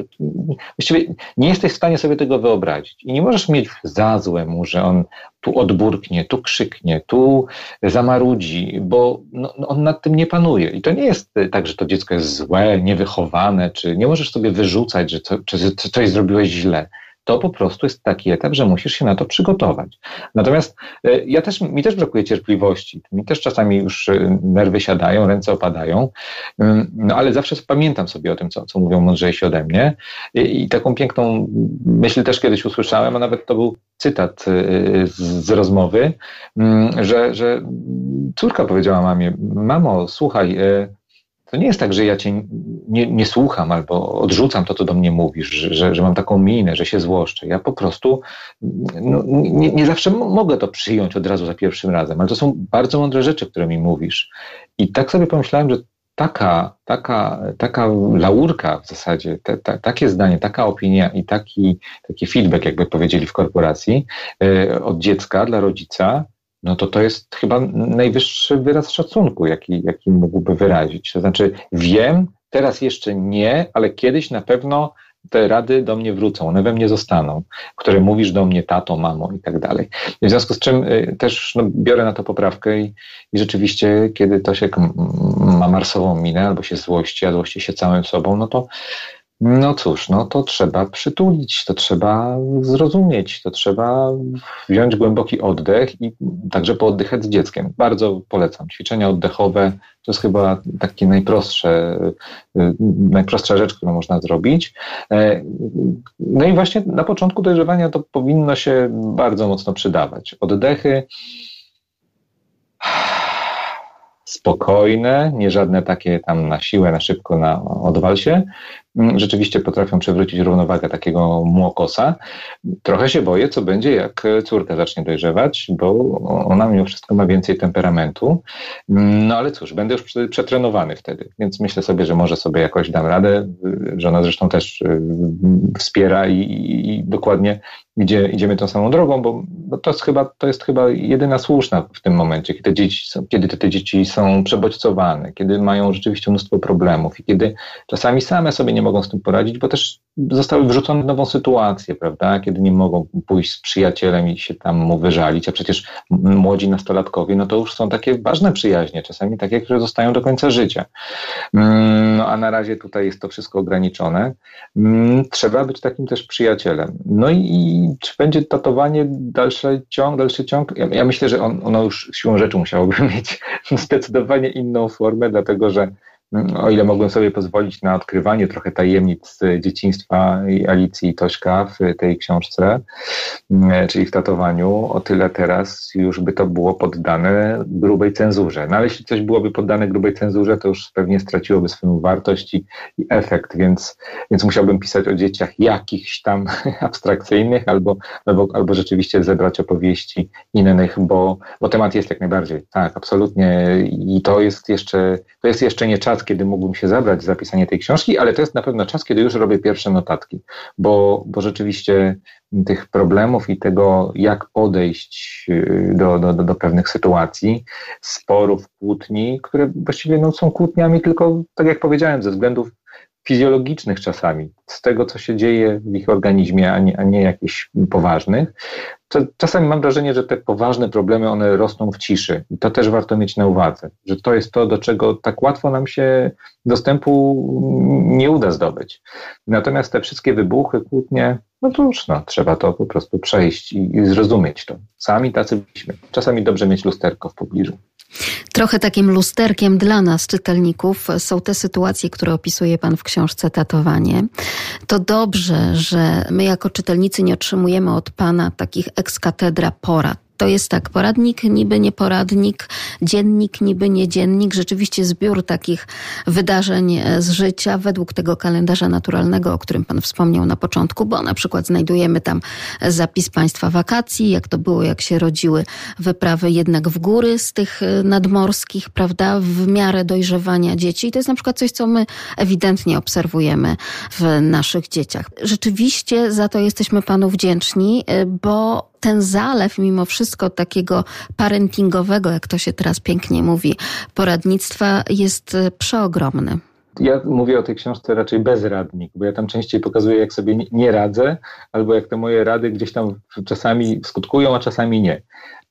Właściwie nie jesteś w stanie sobie tego wyobrazić. I nie możesz mieć za złe mu, że on tu odburknie, tu krzyknie, tu zamarudzi, bo no, no, on nad tym nie panuje. I to nie jest tak, że to dziecko jest złe, niewychowane, czy nie możesz sobie wyrzucać, że to, czy coś zrobiłeś źle to po prostu jest taki etap, że musisz się na to przygotować. Natomiast e, ja też, mi też brakuje cierpliwości. Mi też czasami już e, nerwy siadają, ręce opadają, no ale zawsze pamiętam sobie o tym, co, co mówią mądrzejsi ode mnie. I, I, taką piękną myśl też kiedyś usłyszałem, a nawet to był cytat e, z, z rozmowy, że, że córka powiedziała mamie, mamo, słuchaj, to nie jest tak, że ja cię nie, nie słucham albo odrzucam to, co do mnie mówisz, że, że mam taką minę, że się złoszczę. Ja po prostu no, nie, nie zawsze mogę to przyjąć od razu za pierwszym razem, ale to są bardzo mądre rzeczy, które mi mówisz. I tak sobie pomyślałem, że taka, taka, taka laurka w zasadzie, te, te, takie zdanie, taka opinia i taki, taki feedback, jakby powiedzieli w korporacji, yy, od dziecka dla rodzica, no to to jest chyba najwyższy wyraz szacunku, jaki, jaki mógłby wyrazić. To znaczy, wiem, teraz jeszcze nie, ale kiedyś na pewno te rady do mnie wrócą, one we mnie zostaną, które mówisz do mnie tato, mamo i tak dalej. W związku z czym y, też no, biorę na to poprawkę i, i rzeczywiście, kiedy to się ma marsową minę albo się złości, a złości się całym sobą, no to no cóż, no to trzeba przytulić, to trzeba zrozumieć, to trzeba wziąć głęboki oddech i także pooddychać z dzieckiem. Bardzo polecam. Ćwiczenia oddechowe to jest chyba takie najprostsze, y, najprostsza rzecz, którą można zrobić. E, no i właśnie na początku dojrzewania to powinno się bardzo mocno przydawać. Oddechy spokojne, nie żadne takie tam na siłę, na szybko, na odwal się, rzeczywiście potrafią przewrócić równowagę takiego młokosa. Trochę się boję, co będzie, jak córka zacznie dojrzewać, bo ona mimo wszystko ma więcej temperamentu. No ale cóż, będę już przetrenowany wtedy, więc myślę sobie, że może sobie jakoś dam radę. Żona zresztą też y, wspiera i, i dokładnie idzie, idziemy tą samą drogą, bo, bo to, jest chyba, to jest chyba jedyna słuszna w tym momencie, kiedy, dzieci są, kiedy te dzieci są przebodźcowane, kiedy mają rzeczywiście mnóstwo problemów i kiedy czasami same sobie nie mogą z tym poradzić, bo też zostały wrzucone w nową sytuację, prawda, kiedy nie mogą pójść z przyjacielem i się tam mu wyżalić, a przecież młodzi nastolatkowie, no to już są takie ważne przyjaźnie, czasami takie, które zostają do końca życia. Mm, no a na razie tutaj jest to wszystko ograniczone. Mm, trzeba być takim też przyjacielem. No i czy będzie tatowanie dalszy ciąg, dalszy ciąg? Ja, ja myślę, że on, ono już siłą rzeczy musiałoby mieć zdecydowanie inną formę, dlatego że o ile mogłem sobie pozwolić na odkrywanie trochę tajemnic dzieciństwa Alicji i Tośka w tej książce, mm, czyli w tatowaniu, o tyle teraz już by to było poddane grubej cenzurze. No ale jeśli coś byłoby poddane grubej cenzurze, to już pewnie straciłoby swoją wartość i, i efekt, więc, więc musiałbym pisać o dzieciach jakichś tam abstrakcyjnych albo, albo, albo rzeczywiście zebrać opowieści innych, bo, bo temat jest jak najbardziej. Tak, absolutnie. I to jest jeszcze, to jest jeszcze nie czas czas, kiedy mógłbym się zabrać za pisanie tej książki, ale to jest na pewno czas, kiedy już robię pierwsze notatki, bo, bo rzeczywiście tych problemów i tego, jak podejść y, do, do, do pewnych sytuacji, sporów, kłótni, które właściwie no, są kłótniami tylko, tak jak powiedziałem, ze względów fizjologicznych czasami, z tego, co się dzieje w ich organizmie, a nie, a nie jakichś poważnych, czasami mam wrażenie, że te poważne problemy, one rosną w ciszy. I to też warto mieć na uwadze, że to jest to, do czego tak łatwo nam się dostępu nie uda zdobyć. Natomiast te wszystkie wybuchy, kłótnie, no już no, trzeba to po prostu przejść i, i zrozumieć to. Sami tacy byliśmy. Czasami dobrze mieć lusterko w pobliżu. Trochę takim lusterkiem dla nas, czytelników, są te sytuacje, które opisuje Pan w książce Tatowanie. To dobrze, że my jako czytelnicy nie otrzymujemy od Pana takich ex cathedra porad to jest tak, poradnik niby nie poradnik, dziennik niby nie dziennik, rzeczywiście zbiór takich wydarzeń z życia według tego kalendarza naturalnego, o którym Pan wspomniał na początku, bo na przykład znajdujemy tam zapis Państwa wakacji, jak to było, jak się rodziły wyprawy jednak w góry z tych nadmorskich, prawda, w miarę dojrzewania dzieci. I to jest na przykład coś, co my ewidentnie obserwujemy w naszych dzieciach. Rzeczywiście za to jesteśmy Panu wdzięczni, bo ten zalew mimo wszystko takiego parentingowego, jak to się teraz pięknie mówi, poradnictwa jest przeogromny. Ja mówię o tej książce raczej bezradnik, bo ja tam częściej pokazuję, jak sobie nie radzę, albo jak te moje rady gdzieś tam czasami skutkują, a czasami nie.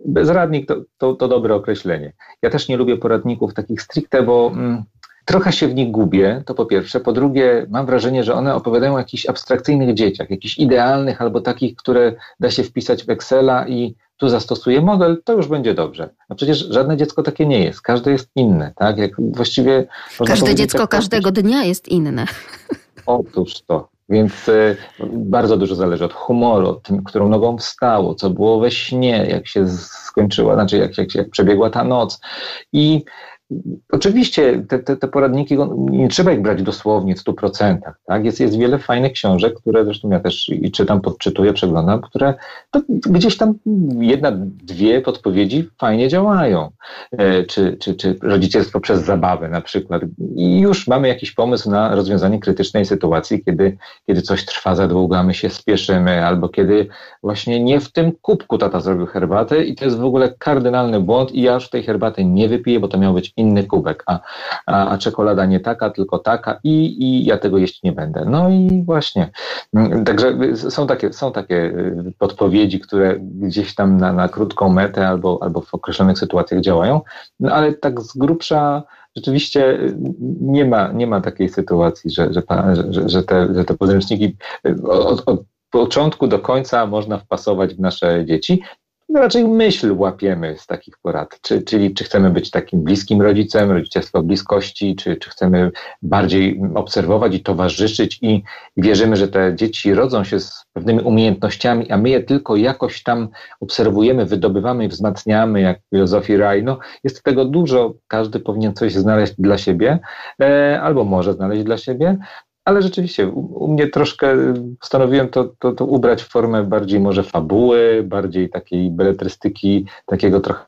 Bezradnik to, to, to dobre określenie. Ja też nie lubię poradników takich stricte, bo mm, trochę się w nich gubię, to po pierwsze. Po drugie, mam wrażenie, że one opowiadają o jakichś abstrakcyjnych dzieciach, jakichś idealnych albo takich, które da się wpisać w Excela i tu zastosuję model, to już będzie dobrze. A przecież żadne dziecko takie nie jest. Każde jest inne, tak? Jak właściwie. Każde dziecko tak, każdego dnia jest inne. Otóż to. Więc y, bardzo dużo zależy od humoru, od tym, którą nogą wstało, co było we śnie, jak się skończyła, znaczy jak, jak, jak przebiegła ta noc. I Oczywiście te, te, te, poradniki, nie trzeba ich brać dosłownie w 100%. Tak? Jest, jest wiele fajnych książek, które zresztą ja też i czytam, podczytuję, przeglądam, które gdzieś tam jedna, dwie podpowiedzi fajnie działają. E, czy, czy, czy rodzicielstwo przez zabawę na przykład. I już mamy jakiś pomysł na rozwiązanie krytycznej sytuacji, kiedy, kiedy coś trwa za długo, a my się spieszymy, albo kiedy właśnie nie w tym kubku tata zrobił herbatę i to jest w ogóle kardynalny błąd i ja już tej herbaty nie wypiję, bo to miał być inny kubek, a, a, a czekolada nie taka, tylko taka i, i ja tego jeść nie będę. No i właśnie. Także są takie, są takie y, podpowiedzi, które gdzieś tam na, na krótką metę albo, albo w określonych sytuacjach działają, no ale tak z grubsza rzeczywiście nie ma, nie ma takiej sytuacji, że, że, że, że, te, że te podręczniki od, od początku do końca można wpasować w nasze dzieci raczej myśl łapiemy z takich porad, czy, czyli czy chcemy być takim bliskim rodzicem, rodzicielstwo bliskości, czy, czy chcemy bardziej obserwować i towarzyszyć i, wierzymy, że te dzieci rodzą się z pewnymi umiejętnościami, a my je tylko jakoś tam obserwujemy, wydobywamy i wzmacniamy, jak w filozofii Rai. No, jest tego dużo, każdy powinien coś znaleźć dla siebie, e, albo może znaleźć dla siebie, ale rzeczywiście u, mnie troszkę postanowiłem to, to, to ubrać w formę bardziej może fabuły, bardziej takiej beletrystyki, takiego trochę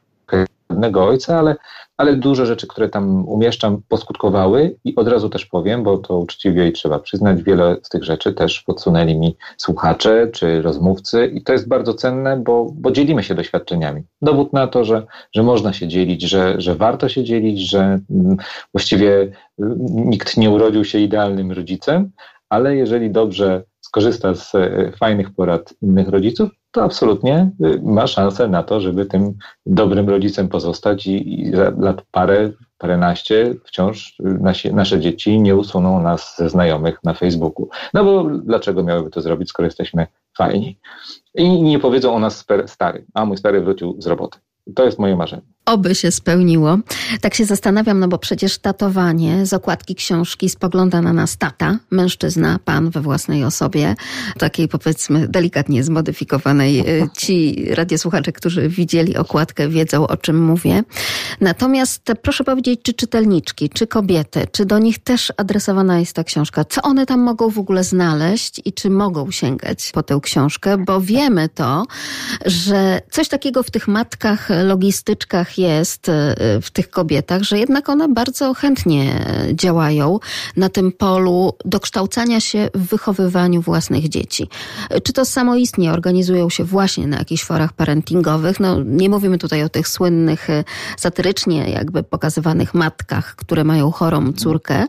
pewnego ojca, ale, ale dużo rzeczy, które tam umieszczam, poskutkowały i od razu też powiem, bo to uczciwie i trzeba przyznać, wiele z tych rzeczy też podsunęli mi słuchacze czy rozmówcy i to jest bardzo cenne, bo, bo dzielimy się doświadczeniami. Dowód na to, że, że można się dzielić, że, że warto się dzielić, że mm, właściwie y, nikt nie urodził się idealnym rodzicem, ale jeżeli dobrze skorzysta z e, fajnych porad innych rodziców, to absolutnie y, ma szansę na to, żeby tym dobrym rodzicem pozostać i, i za lat parę, paręnaście wciąż y, nasi, nasze dzieci nie usuną nas ze znajomych na Facebooku. No bo dlaczego miałyby to zrobić, skoro jesteśmy fajni? I nie powiedzą o nas stary, a mój stary wrócił z roboty. To jest moje marzenie. Oby się spełniło. Tak się zastanawiam, no bo przecież tatowanie z okładki książki spogląda na nas tata, mężczyzna, pan we własnej osobie, takiej powiedzmy delikatnie zmodyfikowanej. Y, ci radiosłuchacze, którzy widzieli okładkę, wiedzą o czym mówię. Natomiast proszę powiedzieć, czy czytelniczki, czy kobiety, czy do nich też adresowana jest ta książka? Co one tam mogą w ogóle znaleźć i czy mogą sięgać po tę książkę? Bo wiemy to, że coś takiego w tych matkach, logistyczkach jest e, w tych kobietach, że jednak one bardzo chętnie działają na tym polu dokształcania się w wychowywaniu własnych dzieci. Czy to samoistnie organizują się właśnie na jakichś forach parentingowych? No, nie mówimy tutaj o tych słynnych, e, satyrycznie jakby pokazywanych matkach, które mają chorą córkę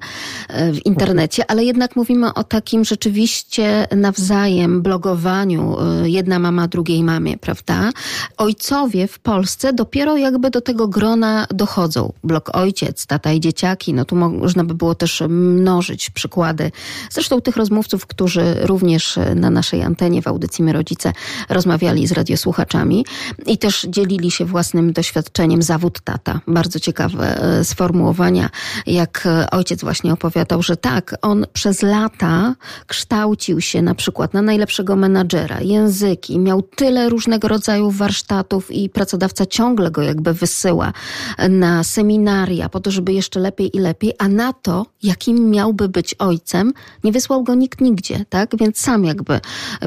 e, w internecie, ale jednak mówimy o takim rzeczywiście nawzajem blogowaniu jedna mama drugiej mamie, prawda? Ojcowie w Polsce dopiero jakby do do tego grona dochodzą. Blok ojciec, tata i dzieciaki, no tu można by było też mnożyć przykłady. Zresztą tych rozmówców, którzy również na naszej antenie w audycji My Rodzice rozmawiali z radiosłuchaczami i też dzielili się własnym doświadczeniem zawód tata. Bardzo ciekawe e, sformułowania, jak ojciec właśnie opowiadał, że tak, on przez lata kształcił się na przykład na najlepszego menadżera, języki, miał tyle różnego rodzaju warsztatów i pracodawca ciągle go jakby wysyła na seminaria po to, żeby jeszcze lepiej i lepiej, a na to, jakim miałby być ojcem, nie wysłał go nikt nigdzie, tak? Więc sam jakby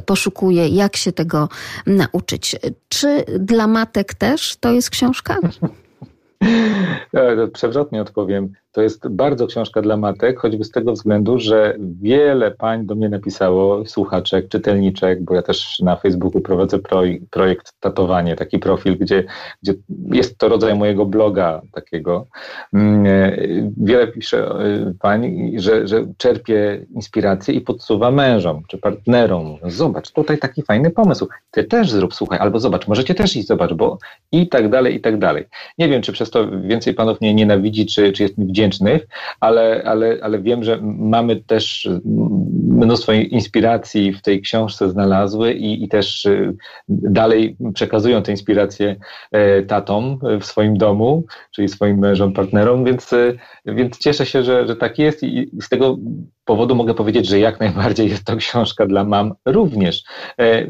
poszukuje, jak się tego nauczyć. Czy dla matek też to jest książka? Przewrotnie odpowiem. To jest bardzo książka dla matek, choćby z tego względu, że wiele pań do mnie napisało, słuchaczek, czytelniczek, bo ja też na Facebooku prowadzę projekt, projekt Tatowanie, taki profil, gdzie, gdzie jest to rodzaj mojego bloga takiego. Mm, e, wiele pisze e, pań, że, że czerpie inspirację i podsuwa mężom czy partnerom. Zobacz, tutaj taki fajny pomysł. Ty też zrób, słuchaj, albo zobacz, możecie też iść, zobacz, bo i tak dalej, i tak dalej. Nie wiem, czy przez to więcej panów mnie nienawidzi, czy, czy jest mi wdzięczny wdzięcznych, ale, ale, ale wiem, że mamy też mnóstwo inspiracji w tej książce znalazły i, i też y, dalej przekazują te inspiracje e, tatom w swoim domu, czyli swoim mężom, partnerom, więc, y, więc cieszę się, że, że tak jest i z tego powodu mogę powiedzieć, że jak najbardziej jest to książka dla mam również. E,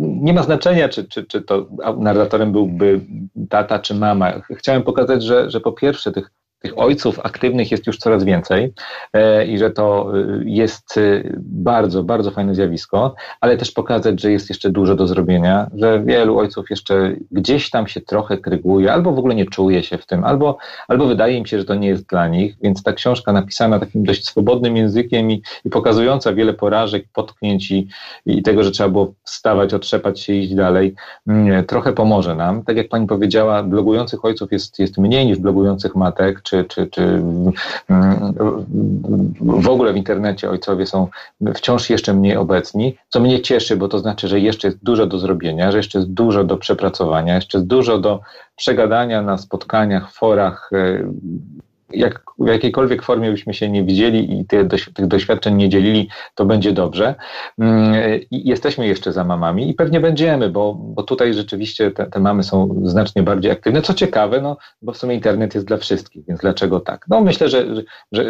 nie ma znaczenia, czy, czy, czy to narratorem byłby tata czy mama. Chciałem pokazać, że, że po pierwsze tych tych ojców aktywnych jest już coraz więcej e, i że to e, jest e, bardzo, bardzo fajne zjawisko, ale też pokazać, że jest jeszcze dużo do zrobienia, że wielu ojców jeszcze gdzieś tam się trochę kryguje, albo w ogóle nie czuje się w tym, albo, albo wydaje im się, że to nie jest dla nich, więc ta książka napisana takim dość swobodnym językiem i, i pokazująca wiele porażek, potknięć i, i tego, że trzeba było wstawać, otrzepać się iść dalej, mm, trochę pomoże nam. Tak jak pani powiedziała, blogujących ojców jest, jest mniej niż blogujących matek, czy czy, czy, czy mm, w ogóle w internecie ojcowie są wciąż jeszcze mniej obecni, co mnie cieszy, bo to znaczy, że jeszcze jest dużo do zrobienia, że jeszcze jest dużo do przepracowania, jeszcze jest dużo do przegadania na spotkaniach, forach, e, jak, w jakiejkolwiek formie byśmy się nie widzieli i te, tych doświadczeń nie dzielili, to będzie dobrze. Mm, I jesteśmy jeszcze za mamami i pewnie będziemy, bo, bo tutaj rzeczywiście te, te, mamy są znacznie bardziej aktywne. Co ciekawe, no, bo w sumie internet jest dla wszystkich, więc dlaczego tak? No myślę, że, że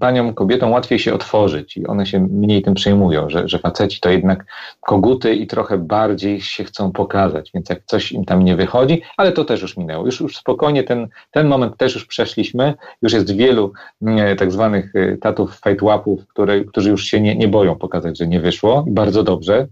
paniom, kobietom łatwiej się otworzyć i one się mniej tym przejmują, że, że faceci to jednak koguty i trochę bardziej się chcą pokazać, więc jak coś im tam nie wychodzi, ale to też już minęło. Już, już spokojnie ten, ten moment też już przeszliśmy już jest wielu mm, tak zwanych y, tatów fajtłapów, którzy już się nie, nie boją pokazać, że nie wyszło. Bardzo dobrze.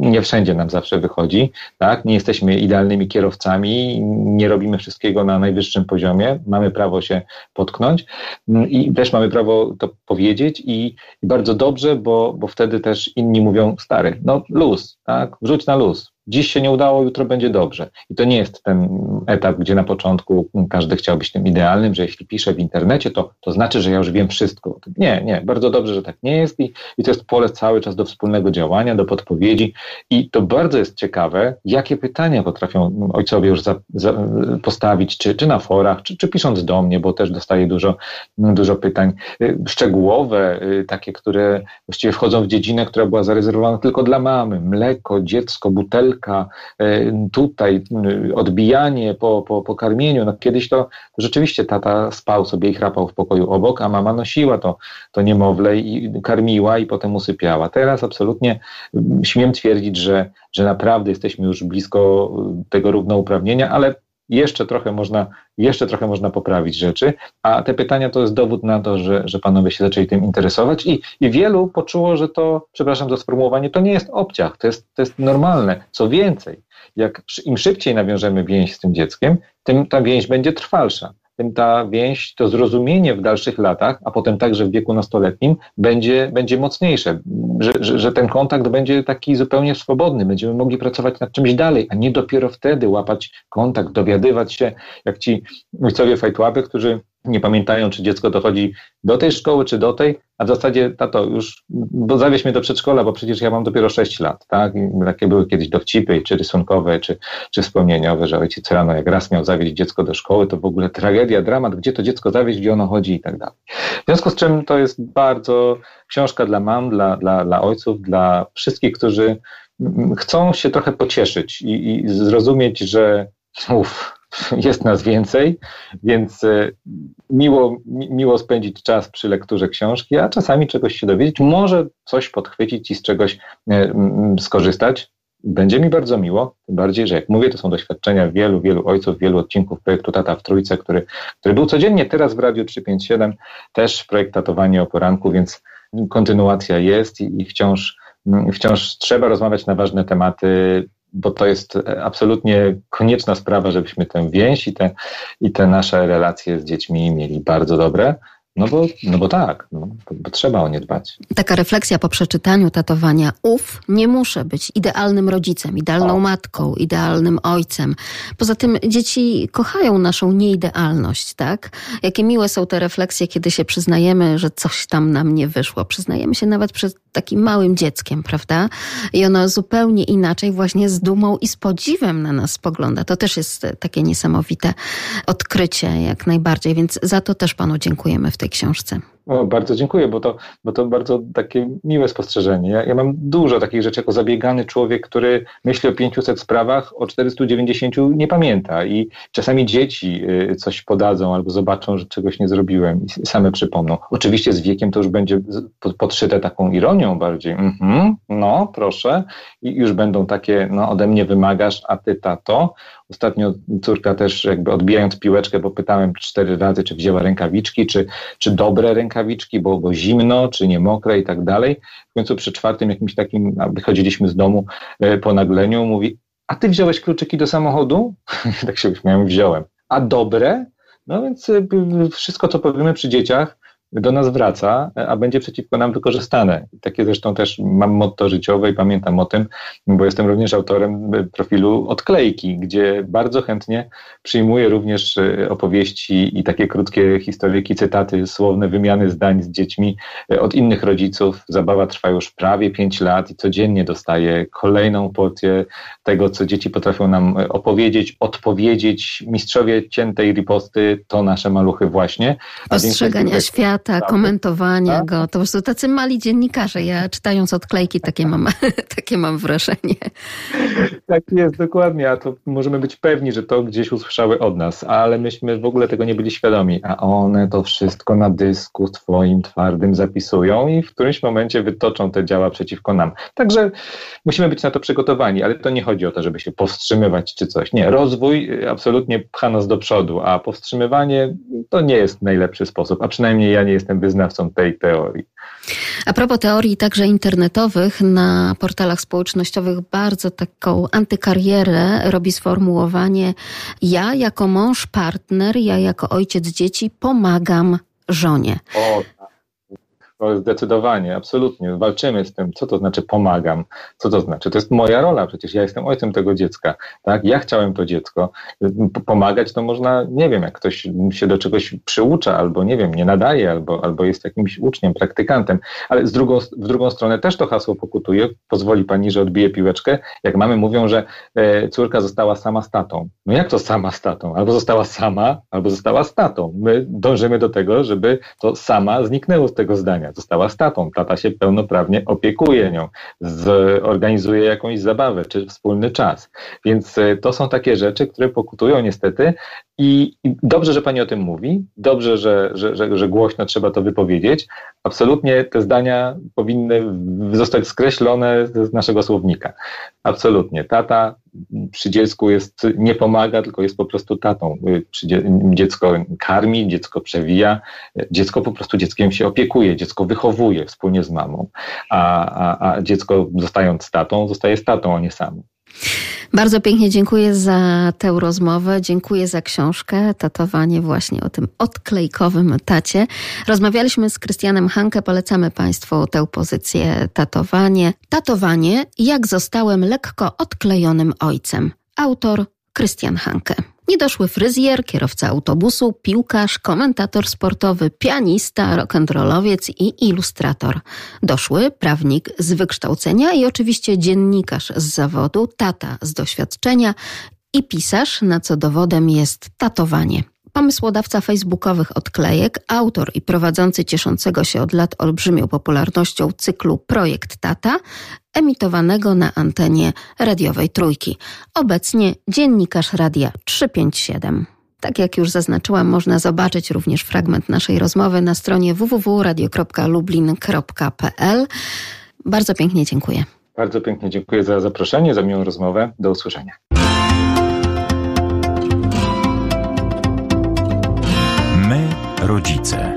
Nie wszędzie nam zawsze wychodzi. Tak? Nie jesteśmy idealnymi kierowcami, nie robimy wszystkiego na najwyższym poziomie. Mamy prawo się potknąć mm, i też mamy prawo to powiedzieć i, i bardzo dobrze, bo, bo wtedy też inni mówią, stary, no luz, tak? wrzuć na luz, dziś się nie udało, jutro będzie dobrze. I to nie jest ten etap, gdzie na początku każdy chciał być tym idealnym, że jeśli piszę w internecie, to, to znaczy, że ja już wiem wszystko. Nie, nie, bardzo dobrze, że tak nie jest i, i to jest pole cały czas do wspólnego działania, do podpowiedzi i to bardzo jest ciekawe, jakie pytania potrafią ojcowie już za, za postawić, czy, czy na forach, czy, czy pisząc do mnie, bo też dostaję dużo, dużo pytań y, szczegółowe, y, takie, które właściwie wchodzą w dziedzinę, która była zarezerwowana tylko dla mamy. Mleko, dziecko, butelka, E, tutaj y, odbijanie po, po, po karmieniu. No, kiedyś to, rzeczywiście tata spał sobie i chrapał w pokoju obok, a mama nosiła to, to niemowlę i karmiła i potem usypiała. Teraz absolutnie mm, śmiem twierdzić, że, że naprawdę jesteśmy już blisko y, tego równouprawnienia, ale jeszcze trochę można, jeszcze trochę można poprawić rzeczy, a te pytania to jest dowód na to, że, że panowie się zaczęli tym interesować. I, i wielu poczuło, że to, przepraszam za sformułowanie, to nie jest obciach, to jest, to jest normalne. Co więcej, jak im szybciej nawiążemy więź z tym dzieckiem, tym ta więź będzie trwalsza tym ta więź, to zrozumienie w dalszych latach, a potem także w wieku nastoletnim, będzie, będzie mocniejsze, że, że, że, ten kontakt będzie taki zupełnie swobodny, będziemy mogli pracować nad czymś dalej, a nie dopiero wtedy łapać kontakt, dowiadywać się, jak ci ojcowie fajtłapy, którzy nie pamiętają, czy dziecko dochodzi do tej szkoły, czy do tej, a w zasadzie, tato, już, bo zawieź mnie do przedszkola, bo przecież ja mam dopiero 6 lat, tak? I takie były kiedyś dowcipy, czy rysunkowe, czy, czy wspomnieniowe, że ojciec rano jak raz miał zawieźć dziecko do szkoły, to w ogóle tragedia, dramat, gdzie to dziecko zawieźć, gdzie ono chodzi i tak dalej. W związku z czym to jest bardzo książka dla mam, dla, dla, dla ojców, dla wszystkich, którzy chcą się trochę pocieszyć i, i zrozumieć, że uff, jest nas więcej, więc e, miło, miło spędzić czas przy lekturze książki, a czasami czegoś się dowiedzieć, może coś podchwycić i z czegoś e, skorzystać. Będzie mi bardzo miło, tym bardziej, że jak mówię, to są doświadczenia wielu, wielu ojców, wielu odcinków projektu Tata w Trójce, który, który był codziennie teraz w Radiu 357, też projekt Tatowanie o poranku, więc kontynuacja jest i, i wciąż, wciąż trzeba rozmawiać na ważne tematy, bo to jest absolutnie konieczna sprawa, żebyśmy tę więź i te, i te nasze relacje z dziećmi mieli bardzo dobre. No bo, no bo tak, no, bo, bo, trzeba o nie dbać. Taka refleksja po przeczytaniu tatowania. Uf, nie muszę być idealnym rodzicem, idealną o. matką, idealnym ojcem. Poza tym dzieci kochają naszą nieidealność, tak? Jakie miłe są te refleksje, kiedy się przyznajemy, że coś tam nam nie wyszło. Przyznajemy się nawet przed takim małym dzieckiem, prawda? I ono zupełnie inaczej, właśnie z dumą i z podziwem na nas spogląda. To też jest takie niesamowite odkrycie, jak najbardziej, więc za to też Panu dziękujemy w tej książce. O, bardzo dziękuję, bo to, bo to bardzo takie miłe spostrzeżenie. Ja, ja, mam dużo takich rzeczy jako zabiegany człowiek, który myśli o 500 sprawach, o 490 nie pamięta i czasami dzieci y, coś podadzą albo zobaczą, że czegoś nie zrobiłem i same przypomną. Oczywiście z wiekiem to już będzie podszyte taką ironią bardziej. Mhm, no, proszę. I już będą takie, no ode mnie wymagasz, a ty tato. Ostatnio córka też jakby odbijając piłeczkę, bo pytałem cztery razy, czy wzięła rękawiczki, czy, czy dobre rękawiczki, bo, bo zimno, czy nie mokre i tak dalej. W końcu przy czwartym jakimś takim, wychodziliśmy z domu e, po nagleniu, mówi, a ty wziąłeś kluczyki do samochodu? tak się uśmiałem, wziąłem. A dobre? No więc e, wszystko, co powiemy przy dzieciach, do nas wraca, a będzie przeciwko nam wykorzystane. Takie zresztą też mam motto życiowe i pamiętam o tym, bo jestem również autorem profilu Odklejki, gdzie bardzo chętnie przyjmuję również e, opowieści i takie krótkie historyjki, cytaty, słowne wymiany zdań z dziećmi e, od innych rodziców. Zabawa trwa już prawie pięć lat i codziennie dostaję kolejną porcję tego, co dzieci potrafią nam e, opowiedzieć, odpowiedzieć. Mistrzowie ciętej riposty to nasze maluchy właśnie. Ostrzegania świata świata, tak. komentowania tak? go. To po prostu tacy mali dziennikarze. Ja czytając odklejki takie mam, takie mam wrażenie. Tak jest, dokładnie. A to możemy być pewni, że to gdzieś usłyszały od nas, ale myśmy w ogóle tego nie byli świadomi. A one to wszystko na dysku twoim twardym zapisują i w którymś momencie wytoczą te działa przeciwko nam. Także musimy być na to przygotowani, ale to nie chodzi o to, żeby się powstrzymywać czy coś. Nie, rozwój absolutnie pcha nas do przodu, a powstrzymywanie to nie jest najlepszy sposób, a przynajmniej ja nie jestem wyznawcą tej teorii. A propos teorii także internetowych, na portalach społecznościowych bardzo taką antykarierę robi sformułowanie ja jako mąż, partner, ja jako ojciec dzieci pomagam żonie. O, Zdecydowanie, absolutnie. Walczymy z tym, co to znaczy pomagam, co to znaczy. To jest moja rola, przecież ja jestem ojcem tego dziecka. Tak? Ja chciałem to dziecko. Pomagać to można, nie wiem, jak ktoś się do czegoś przyucza, albo nie wiem, nie nadaje, albo, albo jest jakimś uczniem, praktykantem. Ale z drugą, w drugą stronę też to hasło pokutuje. Pozwoli pani, że odbije piłeczkę. Jak mamy mówią, że e, córka została sama z tatą. No jak to sama z tatą? Albo została sama, albo została z tatą. My dążymy do tego, żeby to sama zniknęło z tego zdania została statą. Tata się pełnoprawnie opiekuje nią, zorganizuje jakąś zabawę czy wspólny czas. Więc e, to są takie rzeczy, które pokutują niestety i, dobrze, że Pani o tym mówi, dobrze, że, że, że, że, głośno trzeba to wypowiedzieć. Absolutnie te zdania powinny zostać skreślone z naszego słownika. Absolutnie. Tata przy dziecku jest, nie pomaga, tylko jest po prostu tatą. Dziecko karmi, dziecko przewija, dziecko po prostu dzieckiem się opiekuje, dziecko wychowuje wspólnie z mamą, a, a, a dziecko zostając tatą, zostaje tatą, a nie samą. Bardzo pięknie dziękuję za tę rozmowę, dziękuję za książkę, tatowanie właśnie o tym odklejkowym tacie. Rozmawialiśmy z Krystianem Hanke, polecamy Państwu tę pozycję tatowanie. Tatowanie, jak zostałem lekko odklejonym ojcem. Autor Krystian Hanke. Nie doszły fryzjer, kierowca autobusu, piłkarz, komentator sportowy, pianista, rock'n'rollowiec i ilustrator. Doszły prawnik z wykształcenia i oczywiście dziennikarz z zawodu, tata z doświadczenia i pisarz, na co dowodem jest tatowanie pomysłodawca facebookowych odklejek, autor i prowadzący cieszącego się od lat olbrzymią popularnością cyklu Projekt Tata, emitowanego na antenie radiowej Trójki. Obecnie dziennikarz Radia 357. Tak jak już zaznaczyłam, można zobaczyć również fragment naszej rozmowy na stronie www.radio.lublin.pl. Bardzo pięknie dziękuję. Bardzo pięknie dziękuję za zaproszenie, za miłą rozmowę. Do usłyszenia. Rodzice.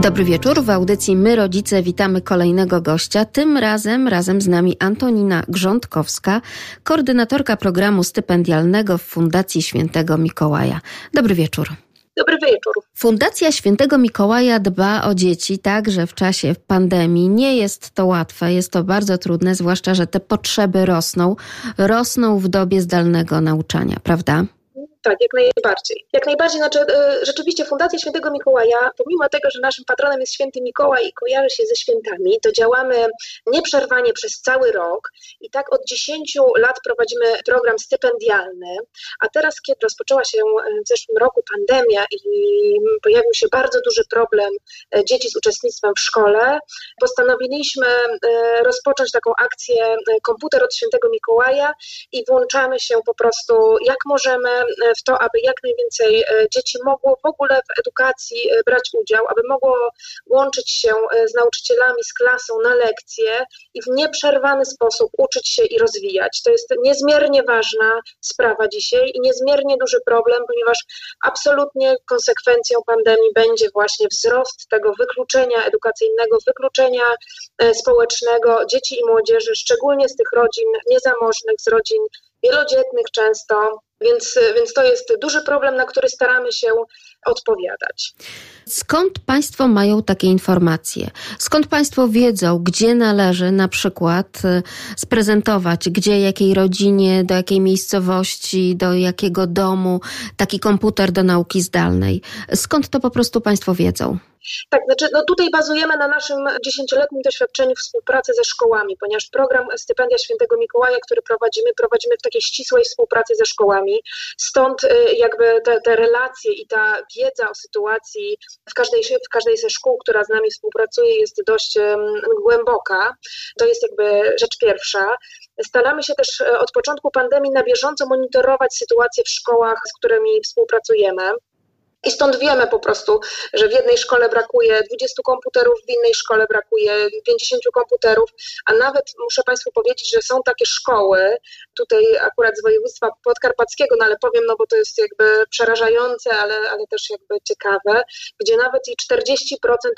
Dobry wieczór. W audycji My Rodzice witamy kolejnego gościa. Tym razem razem z nami Antonina Grządkowska, koordynatorka programu stypendialnego w Fundacji Świętego Mikołaja. Dobry wieczór. Dobry wieczór. Fundacja Świętego Mikołaja dba o dzieci także w czasie pandemii. Nie jest to łatwe, jest to bardzo trudne, zwłaszcza, że te potrzeby rosną, rosną w dobie zdalnego nauczania, prawda? Tak, jak najbardziej. Jak najbardziej, znaczy e, rzeczywiście Fundacja Świętego Mikołaja, pomimo tego, że naszym patronem jest Święty Mikołaj i kojarzy się ze świętami, to działamy nieprzerwanie przez cały rok i tak od 10 lat prowadzimy program stypendialny, a teraz, kiedy rozpoczęła się w zeszłym roku pandemia i pojawił się bardzo duży problem e, dzieci z uczestnictwem w szkole, postanowiliśmy e, rozpocząć taką akcję Komputer od Świętego Mikołaja i włączamy się po prostu jak możemy w to, aby jak najwięcej e, dzieci mogło w ogóle w edukacji e, brać udział, aby mogło łączyć się e, z nauczycielami, z klasą na lekcje i w nieprzerwany sposób uczyć się i rozwijać. To jest niezmiernie ważna sprawa dzisiaj i niezmiernie duży problem, ponieważ absolutnie konsekwencją pandemii będzie właśnie wzrost tego wykluczenia edukacyjnego, wykluczenia społecznego dzieci i młodzieży, szczególnie z tych rodzin niezamożnych, z rodzin wielodzietnych często, więc, więc to jest duży problem, na który staramy się odpowiadać. Skąd Państwo mają takie informacje? Skąd Państwo wiedzą, gdzie należy na przykład y, sprezentować, gdzie, jakiej rodzinie, do jakiej miejscowości, do jakiego domu taki komputer do nauki zdalnej? Skąd to po prostu Państwo wiedzą? Tak, znaczy no tutaj bazujemy na naszym dziesięcioletnim doświadczeniu współpracy ze szkołami, ponieważ program Stypendia Świętego Mikołaja, który prowadzimy, prowadzimy w takiej ścisłej współpracy ze szkołami. Stąd y, jakby te, te relacje i ta wiedza o sytuacji w każdej, w każdej ze szkół, która z nami współpracuje, jest dość głęboka. To jest jakby rzecz pierwsza. Staramy się też y, od początku pandemii na bieżąco monitorować sytuację w szkołach, z którymi współpracujemy. I stąd wiemy po prostu, że w jednej szkole brakuje 20 komputerów, w innej szkole brakuje 50 komputerów, a nawet muszę Państwu powiedzieć, że są takie szkoły, tutaj akurat z województwa podkarpackiego, no ale powiem, no bo to jest jakby przerażające, ale, ale też jakby ciekawe, gdzie nawet i 40%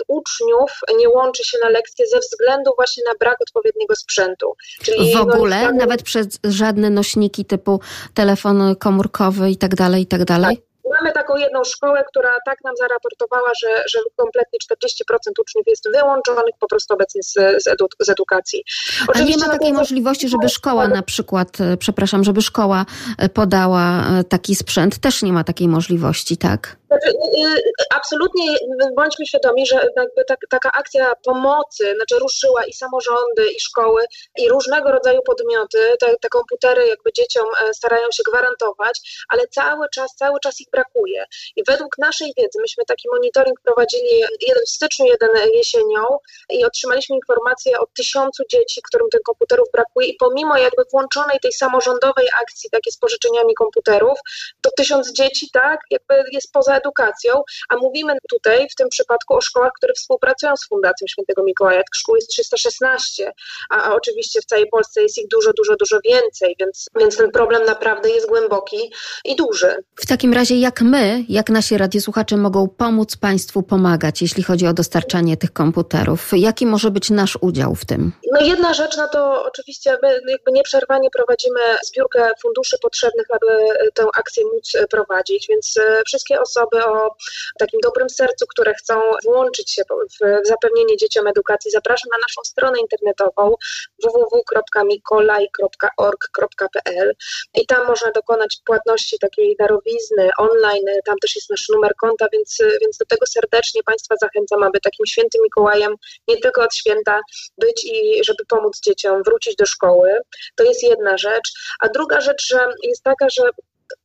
uczniów nie łączy się na lekcje ze względu właśnie na brak odpowiedniego sprzętu. Czyli w ogóle, no, nawet przez żadne nośniki typu telefon komórkowy i tak dalej, i tak dalej? Mamy taką jedną szkołę, która tak nam zaraportowała, że, że kompletnie 40% uczniów jest wyłączonych po prostu obecnie z, z, edu, z edukacji. Oczywiście A nie ma takiej możliwości, żeby szkoła na przykład, e, przepraszam, żeby szkoła e, podała e, taki sprzęt? Też nie ma takiej możliwości, tak? Znaczy, y, y, absolutnie bądźmy świadomi, że jakby tak, taka akcja pomocy, znaczy ruszyła i samorządy, i szkoły, i różnego rodzaju podmioty, te, te komputery jakby dzieciom starają się gwarantować, ale cały czas, cały czas ich brakuje. I według naszej wiedzy, myśmy taki monitoring prowadzili jeden w styczniu, jeden jesienią i otrzymaliśmy informację o tysiącu dzieci, którym tych komputerów brakuje i pomimo jakby włączonej tej samorządowej akcji, takie z pożyczeniami komputerów, to tysiąc dzieci, tak, jakby jest poza edukacją, a mówimy tutaj w tym przypadku o szkołach, które współpracują z Fundacją Świętego Mikołaja. Tych szkół jest 316, a, a oczywiście w całej Polsce jest ich dużo, dużo, dużo więcej, więc, więc ten problem naprawdę jest głęboki i duży. W takim razie jak my, jak nasi radiosłuchacze mogą pomóc Państwu pomagać, jeśli chodzi o dostarczanie tych komputerów? Jaki może być nasz udział w tym? No jedna rzecz, no to oczywiście my jakby nieprzerwanie prowadzimy zbiórkę funduszy potrzebnych, aby tę akcję móc prowadzić, więc e, wszystkie osoby, osoby o takim dobrym sercu, które chcą włączyć się w zapewnienie dzieciom edukacji, zapraszam na naszą stronę internetową www.mikolaj.org.pl i tam można dokonać płatności takiej darowizny online, tam też jest nasz numer konta, więc, więc do tego serdecznie Państwa zachęcam, aby takim świętym Mikołajem nie tylko od święta być i żeby pomóc dzieciom wrócić do szkoły. To jest jedna rzecz. A druga rzecz że jest taka, że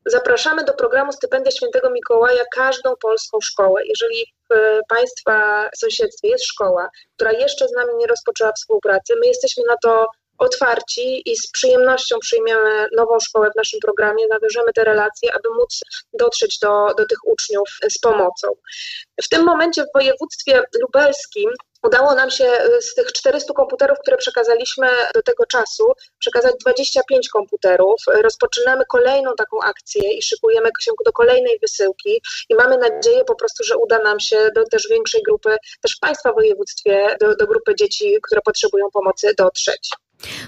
zapraszamy do programu Stypendia Świętego Mikołaja każdą polską szkołę. Jeżeli w Państwa sąsiedztwie jest szkoła, która jeszcze z nami nie rozpoczęła współpracy, my jesteśmy na to otwarci i z przyjemnością przyjmiemy nową szkołę w naszym programie, nawiążemy te relacje, aby móc dotrzeć do, do tych uczniów z pomocą. W tym momencie w województwie lubelskim Udało nam się y, z tych 400 komputerów, które przekazaliśmy do tego czasu, przekazać 25 komputerów. Rozpoczynamy kolejną taką akcję i szykujemy się do kolejnej wysyłki i mamy nadzieję po prostu, że uda nam się do też większej grupy, też w Państwa województwie, do, do grupy dzieci, które potrzebują pomocy dotrzeć.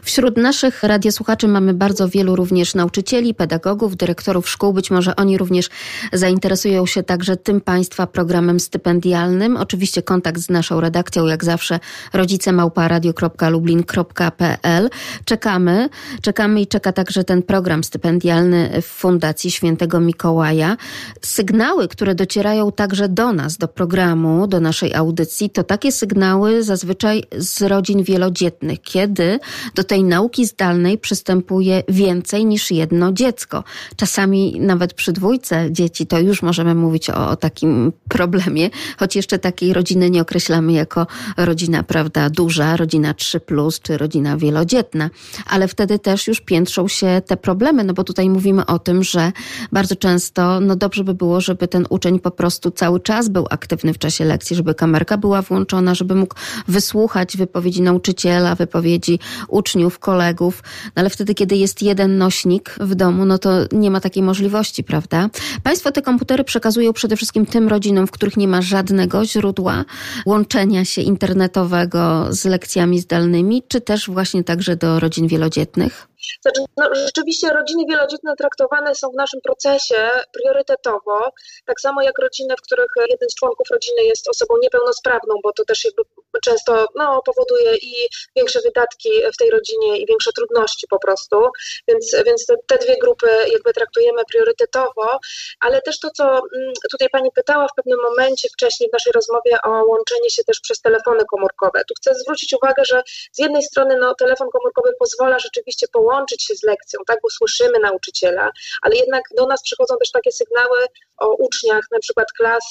Wśród naszych radiosłuchaczy mamy bardzo wielu również nauczycieli, pedagogów, dyrektorów szkół. Być może oni również zainteresują się także tym Państwa programem stypendialnym. Oczywiście kontakt z naszą redakcją, jak zawsze, rodzicemałparadio.lublin.pl. Czekamy, czekamy i czeka także ten program stypendialny w Fundacji Świętego Mikołaja. Sygnały, które docierają także do nas, do programu, do naszej audycji, to takie sygnały zazwyczaj z rodzin wielodzietnych, kiedy do tej nauki zdalnej przystępuje więcej niż jedno dziecko. Czasami nawet przy dwójce dzieci to już możemy mówić o, o takim problemie, choć jeszcze takiej rodziny nie określamy jako rodzina, prawda, duża, rodzina 3, plus, czy rodzina wielodzietna, ale wtedy też już piętrzą się te problemy, no bo tutaj mówimy o tym, że bardzo często, no dobrze by było, żeby ten uczeń po prostu cały czas był aktywny w czasie lekcji, żeby kamerka była włączona, żeby mógł wysłuchać wypowiedzi nauczyciela, wypowiedzi uczniów, kolegów, no ale wtedy, kiedy jest jeden nośnik w domu, no to nie ma takiej możliwości, prawda? Państwo te komputery przekazują przede wszystkim tym rodzinom, w których nie ma żadnego źródła łączenia się internetowego z lekcjami zdalnymi, czy też właśnie także do rodzin wielodzietnych? Znaczy, no, rzeczywiście rodziny wielodzietne traktowane są w naszym procesie priorytetowo, tak samo jak rodziny, w których jeden z członków rodziny jest osobą niepełnosprawną, bo to też jakby często no, powoduje i większe wydatki w tej rodzinie i większe trudności po prostu, więc, więc te, te dwie grupy jakby traktujemy priorytetowo, ale też to, co mm, tutaj Pani pytała w pewnym momencie wcześniej w naszej rozmowie o łączenie się też przez telefony komórkowe. Tu chcę zwrócić uwagę, że z jednej strony no, telefon komórkowy pozwala rzeczywiście połączyć się z lekcją, tak, bo słyszymy nauczyciela, ale jednak do nas przychodzą też takie sygnały o uczniach na przykład klas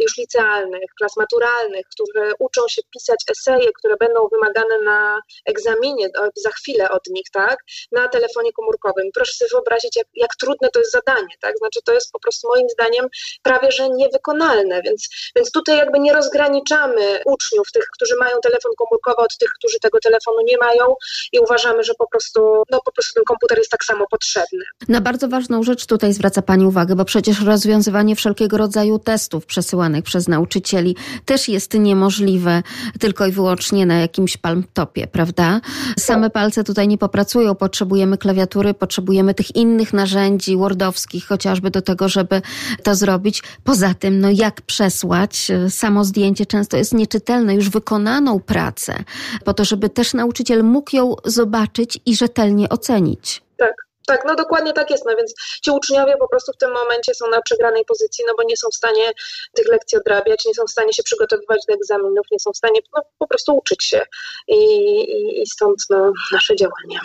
już licealnych, klas maturalnych, którzy uczą się pisać eseje, które będą wymagane na egzaminie za chwilę od nich, tak, na telefonie komórkowym. Proszę sobie wyobrazić, jak, jak trudne to jest zadanie, tak, znaczy to jest po prostu moim zdaniem prawie, że niewykonalne, więc, więc tutaj jakby nie rozgraniczamy uczniów, tych, którzy mają telefon komórkowy od tych, którzy tego telefonu nie mają i uważamy, że po prostu, no po prostu ten komputer jest tak samo potrzebny. Na bardzo ważną rzecz tutaj zwraca Pani uwagę, bo przecież rozwiązywanie wszelkiego rodzaju testów przesyłanych przez nauczycieli też jest niemożliwe tylko i wyłącznie na jakimś palmtopie, prawda? Same palce tutaj nie popracują, potrzebujemy klawiatury, potrzebujemy tych innych narzędzi wordowskich, chociażby do tego, żeby to zrobić. Poza tym, no jak przesłać samo zdjęcie często jest nieczytelne, już wykonaną pracę, po to, żeby też nauczyciel mógł ją zobaczyć i rzetelnie ocenić. Tak. No dokładnie tak jest, no więc ci uczniowie po prostu w tym momencie są na przegranej pozycji, no bo nie są w stanie tych lekcji odrabiać, nie są w stanie się przygotowywać do egzaminów, nie są w stanie no, po prostu uczyć się i, i, i stąd no, nasze działania.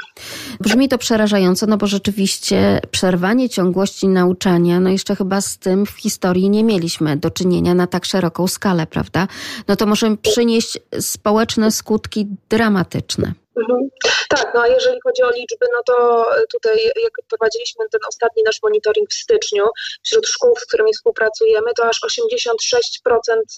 Brzmi to przerażająco, no bo rzeczywiście przerwanie ciągłości nauczania, no jeszcze chyba z tym w historii nie mieliśmy do czynienia na tak szeroką skalę, prawda? No to może przynieść społeczne skutki dramatyczne. Mhm. Tak, no a jeżeli chodzi o liczby, no to tutaj jak prowadziliśmy ten ostatni nasz monitoring w styczniu wśród szkół, z którymi współpracujemy, to aż 86%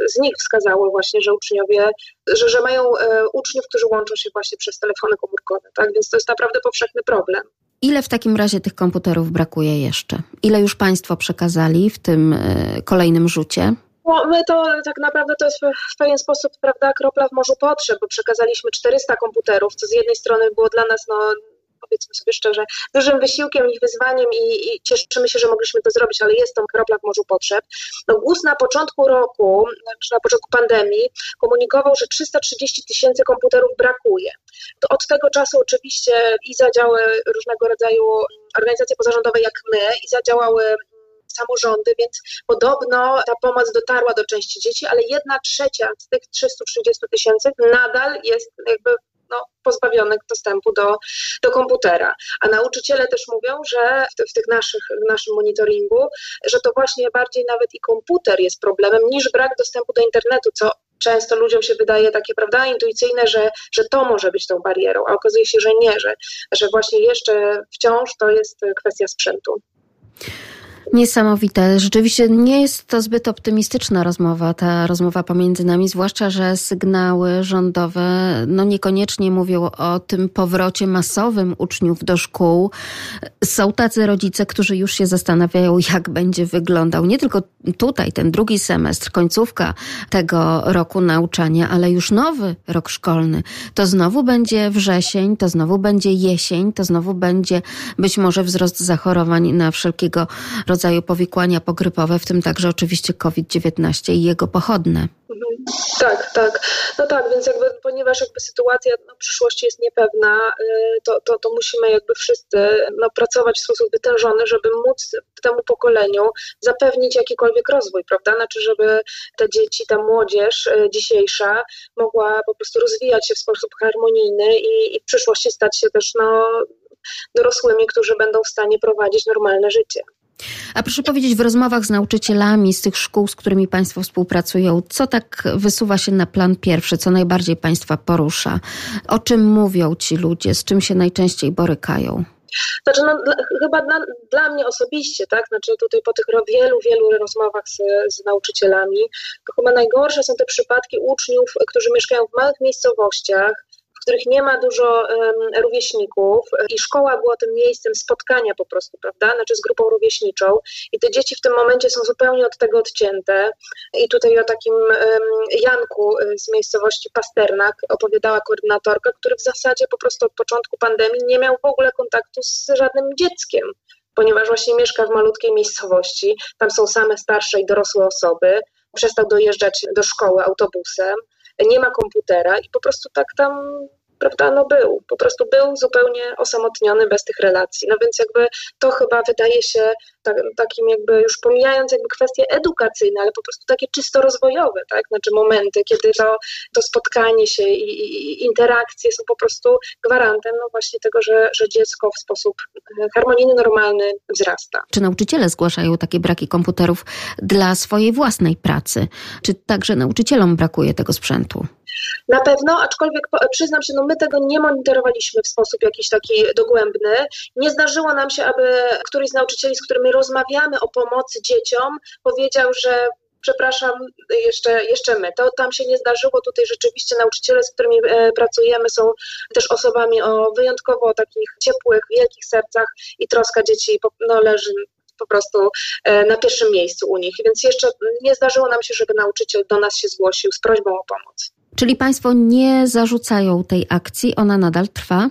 z nich wskazało właśnie, że uczniowie, że, że mają e, uczniów, którzy łączą się właśnie przez telefony komórkowe, tak? Więc to jest naprawdę powszechny problem. Ile w takim razie tych komputerów brakuje jeszcze? Ile już Państwo przekazali w tym e, kolejnym rzucie? No, my to tak naprawdę to jest w pewien sposób, prawda, kropla w morzu potrzeb, bo przekazaliśmy 400 komputerów, co z jednej strony było dla nas no, powiedzmy sobie szczerze, dużym wysiłkiem i wyzwaniem i, i cieszymy się, że mogliśmy to zrobić, ale jest to kropla w morzu potrzeb. No, GUS na początku roku, znaczy na początku pandemii, komunikował, że 330 tysięcy komputerów brakuje. To od tego czasu oczywiście i zadziały różnego rodzaju organizacje pozarządowe jak my i zadziałały samorządy, więc podobno ta pomoc dotarła do części dzieci, ale jedna trzecia z tych 330 tysięcy nadal jest jakby no, pozbawionych dostępu do, do komputera. A nauczyciele też mówią, że w, w tych naszych, w naszym monitoringu, że to właśnie bardziej nawet i komputer jest problemem niż brak dostępu do internetu, co często ludziom się wydaje takie, prawda, intuicyjne, że, że to może być tą barierą, a okazuje się, że nie, że, że właśnie jeszcze wciąż to jest kwestia sprzętu. Niesamowite. Rzeczywiście nie jest to zbyt optymistyczna rozmowa, ta rozmowa pomiędzy nami, zwłaszcza, że sygnały rządowe no niekoniecznie mówią o tym powrocie masowym uczniów do szkół. Są tacy rodzice, którzy już się zastanawiają, jak będzie wyglądał nie tylko tutaj ten drugi semestr, końcówka tego roku nauczania, ale już nowy rok szkolny. To znowu będzie wrzesień, to znowu będzie jesień, to znowu będzie być może wzrost zachorowań na wszelkiego rodzaju rodzaju powikłania pogrypowe, w tym także oczywiście COVID-19 i jego pochodne. Tak, tak. No tak, więc jakby, ponieważ jakby sytuacja no, przyszłości jest niepewna, y, to, to, to musimy jakby wszyscy no, pracować w sposób wytężony, żeby móc temu pokoleniu zapewnić jakikolwiek rozwój, prawda? Znaczy, żeby te dzieci, ta młodzież y, dzisiejsza mogła po prostu rozwijać się w sposób harmonijny i, i w przyszłości stać się też no, dorosłymi, którzy będą w stanie prowadzić normalne życie. A proszę powiedzieć, w rozmowach z nauczycielami z tych szkół, z którymi Państwo współpracują, co tak wysuwa się na plan pierwszy, co najbardziej Państwa porusza? O czym mówią ci ludzie, z czym się najczęściej borykają? Znaczy, no, dla, chyba dla, dla, mnie osobiście, tak, znaczy tutaj po tych wielu, wielu rozmowach z, z nauczycielami, to chyba najgorsze są te przypadki uczniów, którzy mieszkają w małych miejscowościach, których nie ma dużo rówieśników i szkoła była tym miejscem spotkania po prostu, prawda, znaczy z grupą rówieśniczą i te dzieci w tym momencie są zupełnie od tego odcięte. I tutaj o takim Janku y, z miejscowości Pasternak opowiadała koordynatorka, który w zasadzie po prostu od początku pandemii nie miał w ogóle kontaktu z żadnym dzieckiem, ponieważ właśnie mieszka w malutkiej miejscowości, tam są same starsze i dorosłe osoby, przestał dojeżdżać do szkoły autobusem, nie ma komputera i po prostu tak tam prawda, no był, po prostu był zupełnie osamotniony bez tych relacji. No więc jakby to chyba wydaje się tak, takim jakby już pomijając jakby kwestie edukacyjne, ale po prostu takie czysto rozwojowe, tak, znaczy momenty, kiedy to, to spotkanie się i, i interakcje są po prostu gwarantem no właśnie tego, że, że dziecko w sposób e, harmonijny, normalny wzrasta. Czy nauczyciele zgłaszają takie braki komputerów dla swojej własnej pracy? Czy także nauczycielom brakuje tego sprzętu? Na pewno, aczkolwiek przyznam się, no my tego nie monitorowaliśmy w sposób jakiś taki dogłębny. Nie zdarzyło nam się, aby któryś z nauczycieli, z którymi rozmawiamy o pomocy dzieciom, powiedział, że przepraszam, jeszcze, jeszcze my. To tam się nie zdarzyło. Tutaj rzeczywiście nauczyciele, z którymi e, pracujemy, są też osobami o wyjątkowo takich ciepłych, wielkich sercach i troska dzieci no, leży po prostu e, na pierwszym miejscu u nich. Więc jeszcze nie zdarzyło nam się, żeby nauczyciel do nas się zgłosił z prośbą o pomoc. Czyli Państwo nie zarzucają tej akcji, ona nadal trwa?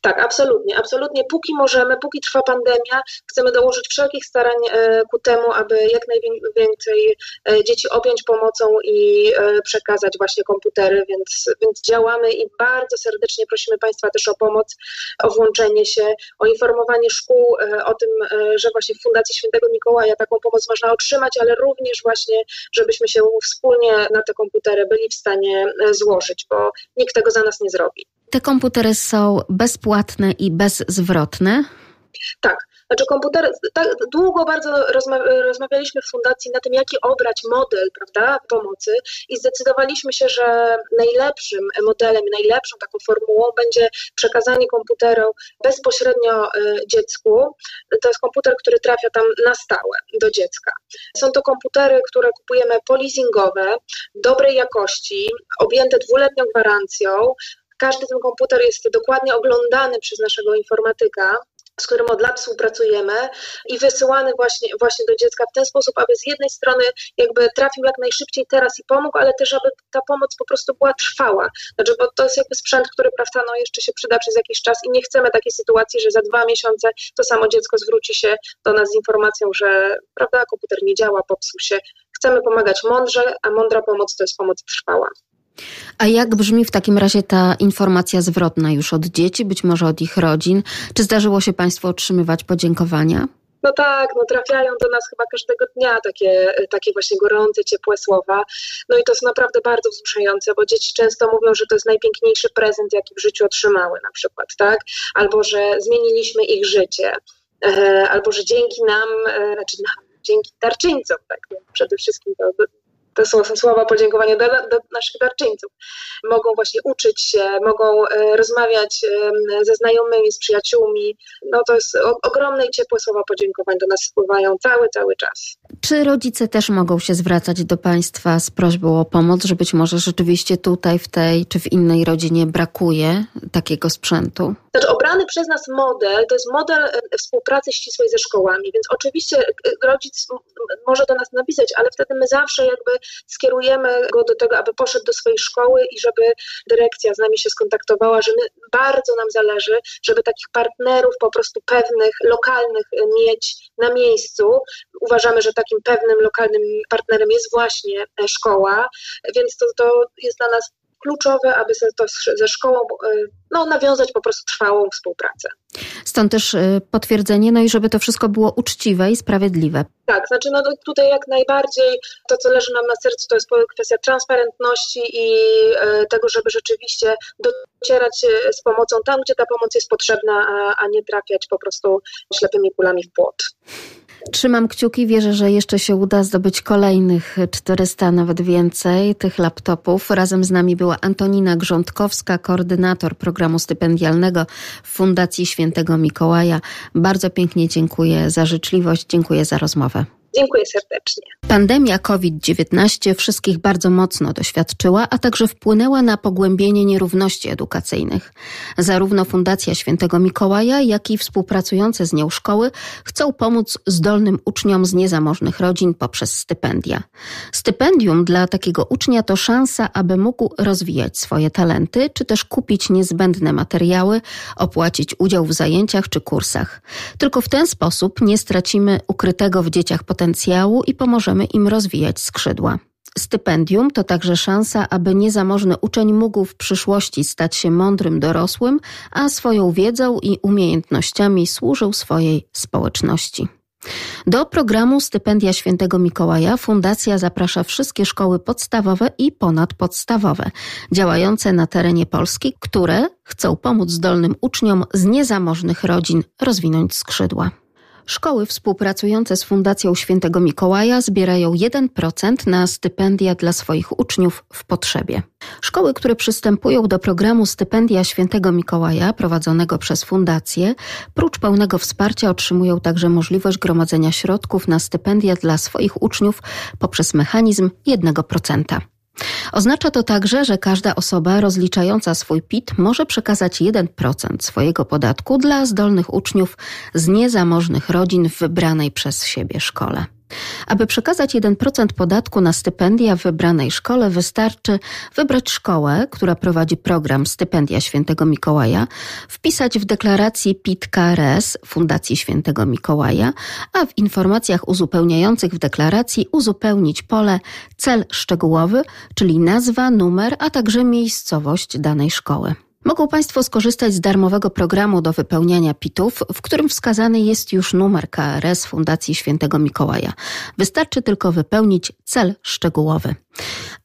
Tak, absolutnie, absolutnie. Póki możemy, póki trwa pandemia, chcemy dołożyć wszelkich starań e, ku temu, aby jak najwięcej e, dzieci objąć pomocą i e, przekazać właśnie komputery, więc, więc działamy i bardzo serdecznie prosimy Państwa też o pomoc, o włączenie się, o informowanie szkół o tym, że właśnie w Fundacji Świętego Mikołaja taką pomoc można otrzymać, ale również właśnie, żebyśmy się wspólnie na te komputery byli w stanie złożyć, bo nikt tego za nas nie zrobi. Te komputery są bezpłatne i bezzwrotne? Tak. Znaczy komputer, tak długo bardzo rozma rozmawialiśmy w fundacji na tym, jaki obrać model prawda, pomocy i zdecydowaliśmy się, że najlepszym modelem, najlepszą taką formułą będzie przekazanie komputeru bezpośrednio e, dziecku. To jest komputer, który trafia tam na stałe do dziecka. Są to komputery, które kupujemy polizingowe, dobrej jakości, objęte dwuletnią gwarancją, każdy ten komputer jest dokładnie oglądany przez naszego informatyka z którym od lat współpracujemy i wysyłany właśnie, właśnie do dziecka w ten sposób, aby z jednej strony jakby trafił jak najszybciej teraz i pomógł, ale też aby ta pomoc po prostu była trwała. Znaczy, bo to jest jakby sprzęt, który prawda, no jeszcze się przyda przez jakiś czas i nie chcemy takiej sytuacji, że za dwa miesiące to samo dziecko zwróci się do nas z informacją, że prawda, komputer nie działa, popsuł się. Chcemy pomagać mądrze, a mądra pomoc to jest pomoc trwała. A jak brzmi w takim razie ta informacja zwrotna już od dzieci, być może od ich rodzin? Czy zdarzyło się Państwu otrzymywać podziękowania? No tak, no trafiają do nas chyba każdego dnia takie, takie właśnie gorące, ciepłe słowa. No i to jest naprawdę bardzo wzruszające, bo dzieci często mówią, że to jest najpiękniejszy prezent, jaki w życiu otrzymały na przykład, tak? Albo, że zmieniliśmy ich życie, e, albo, że dzięki nam, e, znaczy nam, dzięki darczyńcom, tak? Przede wszystkim to to są słowa podziękowania do, naszych darczyńców. Mogą właśnie uczyć się, mogą e, rozmawiać ze znajomymi, z przyjaciółmi. No to jest ogromne i ciepłe słowa podziękowań do nas spływają cały, cały czas. Czy rodzice też mogą się zwracać do Państwa z prośbą o pomoc, że być może rzeczywiście tutaj w tej czy w innej rodzinie brakuje takiego sprzętu? Znaczy, obrany przez nas model to jest model e, współpracy ścisłej ze szkołami, więc oczywiście e, rodzic może do nas napisać, ale wtedy my zawsze jakby skierujemy go do tego, aby poszedł do swojej szkoły i żeby dyrekcja z nami się skontaktowała, że my, bardzo nam zależy, żeby takich partnerów po prostu pewnych, lokalnych mieć na miejscu. Uważamy, że takim pewnym lokalnym partnerem jest właśnie e, szkoła, więc to, to jest dla nas kluczowe, aby ze szkołą e, no, nawiązać po prostu trwałą współpracę. Stąd też e, potwierdzenie, no i żeby to wszystko było uczciwe i sprawiedliwe. Tak, znaczy no tutaj jak najbardziej to, co leży nam na sercu, to jest kwestia transparentności i e, tego, żeby rzeczywiście docierać z pomocą tam, gdzie ta pomoc jest potrzebna, a nie trafiać po prostu ślepymi kulami w płot. Trzymam kciuki, wierzę, że jeszcze się uda zdobyć kolejnych 400, nawet więcej tych laptopów. Razem z nami była Antonina Grządkowska, koordynator programu stypendialnego w Fundacji Świętego Mikołaja. Bardzo pięknie dziękuję za życzliwość, dziękuję za rozmowę. Dziękuję serdecznie. Pandemia COVID-19 wszystkich bardzo mocno doświadczyła, a także wpłynęła na pogłębienie nierówności edukacyjnych. Zarówno Fundacja Świętego Mikołaja, jak i współpracujące z nią szkoły chcą pomóc zdolnym uczniom z niezamożnych rodzin poprzez stypendia. Stypendium dla takiego ucznia to szansa, aby mógł rozwijać swoje talenty, czy też kupić niezbędne materiały, opłacić udział w zajęciach czy kursach. Tylko w ten sposób nie stracimy ukrytego w dzieciach potencjału i pomożemy im rozwijać skrzydła. Stypendium to także szansa, aby niezamożny uczeń mógł w przyszłości stać się mądrym dorosłym, a swoją wiedzą i umiejętnościami służył swojej społeczności. Do programu Stypendia Świętego Mikołaja Fundacja zaprasza wszystkie szkoły podstawowe i ponadpodstawowe działające na terenie Polski, które chcą pomóc zdolnym uczniom z niezamożnych rodzin rozwinąć skrzydła. Szkoły współpracujące z Fundacją Świętego Mikołaja zbierają 1% na stypendia dla swoich uczniów w potrzebie. Szkoły, które przystępują do programu Stypendia Świętego Mikołaja prowadzonego przez Fundację, prócz pełnego wsparcia otrzymują także możliwość gromadzenia środków na stypendia dla swoich uczniów poprzez mechanizm 1%. Oznacza to także, że każda osoba rozliczająca swój PIT może przekazać 1% swojego podatku dla zdolnych uczniów z niezamożnych rodzin w wybranej przez siebie szkole. Aby przekazać 1% podatku na stypendia wybranej szkole, wystarczy wybrać szkołę, która prowadzi program Stypendia Świętego Mikołaja, wpisać w deklaracji PIT-KRS Fundacji Świętego Mikołaja, a w informacjach uzupełniających w deklaracji uzupełnić pole cel szczegółowy, czyli nazwa, numer, a także miejscowość danej szkoły. Mogą Państwo skorzystać z darmowego programu do wypełniania PIT-ów, w którym wskazany jest już numer KRS Fundacji Świętego Mikołaja. Wystarczy tylko wypełnić cel szczegółowy.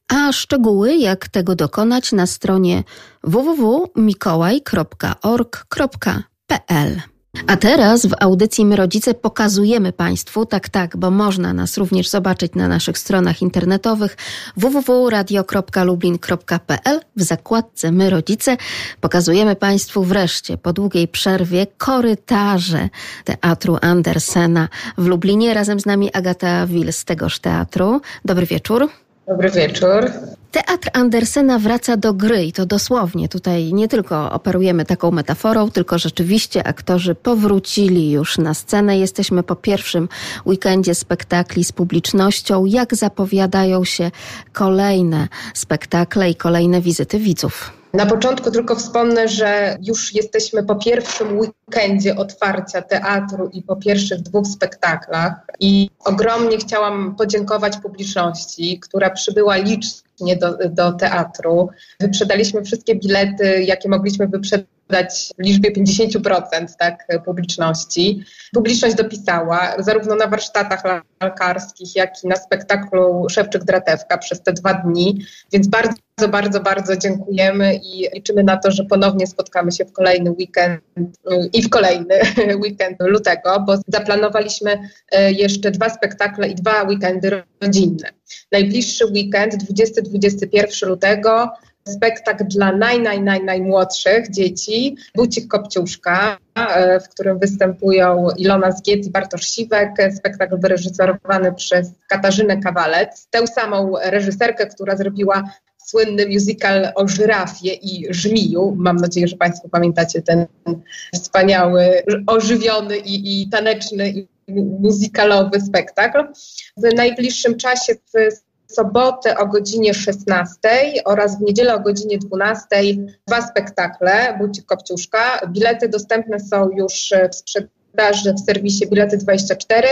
A szczegóły, jak tego dokonać, na stronie www.mikołaj.org.pl. A teraz w audycji My Rodzice pokazujemy Państwu, tak, tak, bo można nas również zobaczyć na naszych stronach internetowych www.radio.lublin.pl w zakładce My Rodzice. Pokazujemy Państwu wreszcie po długiej przerwie korytarze Teatru Andersena w Lublinie. Razem z nami Agata Wil z tegoż teatru. Dobry wieczór. Dobry wieczór. Teatr Andersena wraca do gry i to dosłownie. Tutaj nie tylko operujemy taką metaforą, tylko rzeczywiście aktorzy powrócili już na scenę. Jesteśmy po pierwszym weekendzie spektakli z publicznością. Jak zapowiadają się kolejne spektakle i kolejne wizyty widzów? Na początku tylko wspomnę, że już jesteśmy po pierwszym weekendzie otwarcia teatru i po pierwszych dwóch spektaklach i ogromnie chciałam podziękować publiczności, która przybyła licznie do, do teatru. Wyprzedaliśmy wszystkie bilety, jakie mogliśmy wyprzedać dać w liczbie 50% tak, publiczności. Publiczność dopisała zarówno na warsztatach lalkarskich, jak i na spektaklu Szewczyk-Dratewka przez te dwa dni, więc bardzo, bardzo, bardzo dziękujemy i liczymy na to, że ponownie spotkamy się w kolejny weekend i w kolejny weekend lutego, bo zaplanowaliśmy e, jeszcze dwa spektakle i dwa weekendy rodzinne. Najbliższy weekend, 20-21 lutego, spektakl dla naj, naj, naj, najmłodszych dzieci, Bucik Kopciuszka, e, w którym występują Ilona Zgiet i Bartosz Siwek, spektakl wyreżyserowany przez Katarzynę Kawalec, tę samą reżyserkę, która zrobiła słynny musical o żyrafie i żmiju. Mam nadzieję, że Państwo pamiętacie ten wspaniały, ożywiony i, i taneczny i muzykalowy spektakl. W najbliższym czasie sobotę o godzinie 16 oraz w niedzielę o godzinie 12 dwa spektakle Bucik Kopciuszka. Bilety dostępne są już w sprzedaży w serwisie Bilety 24.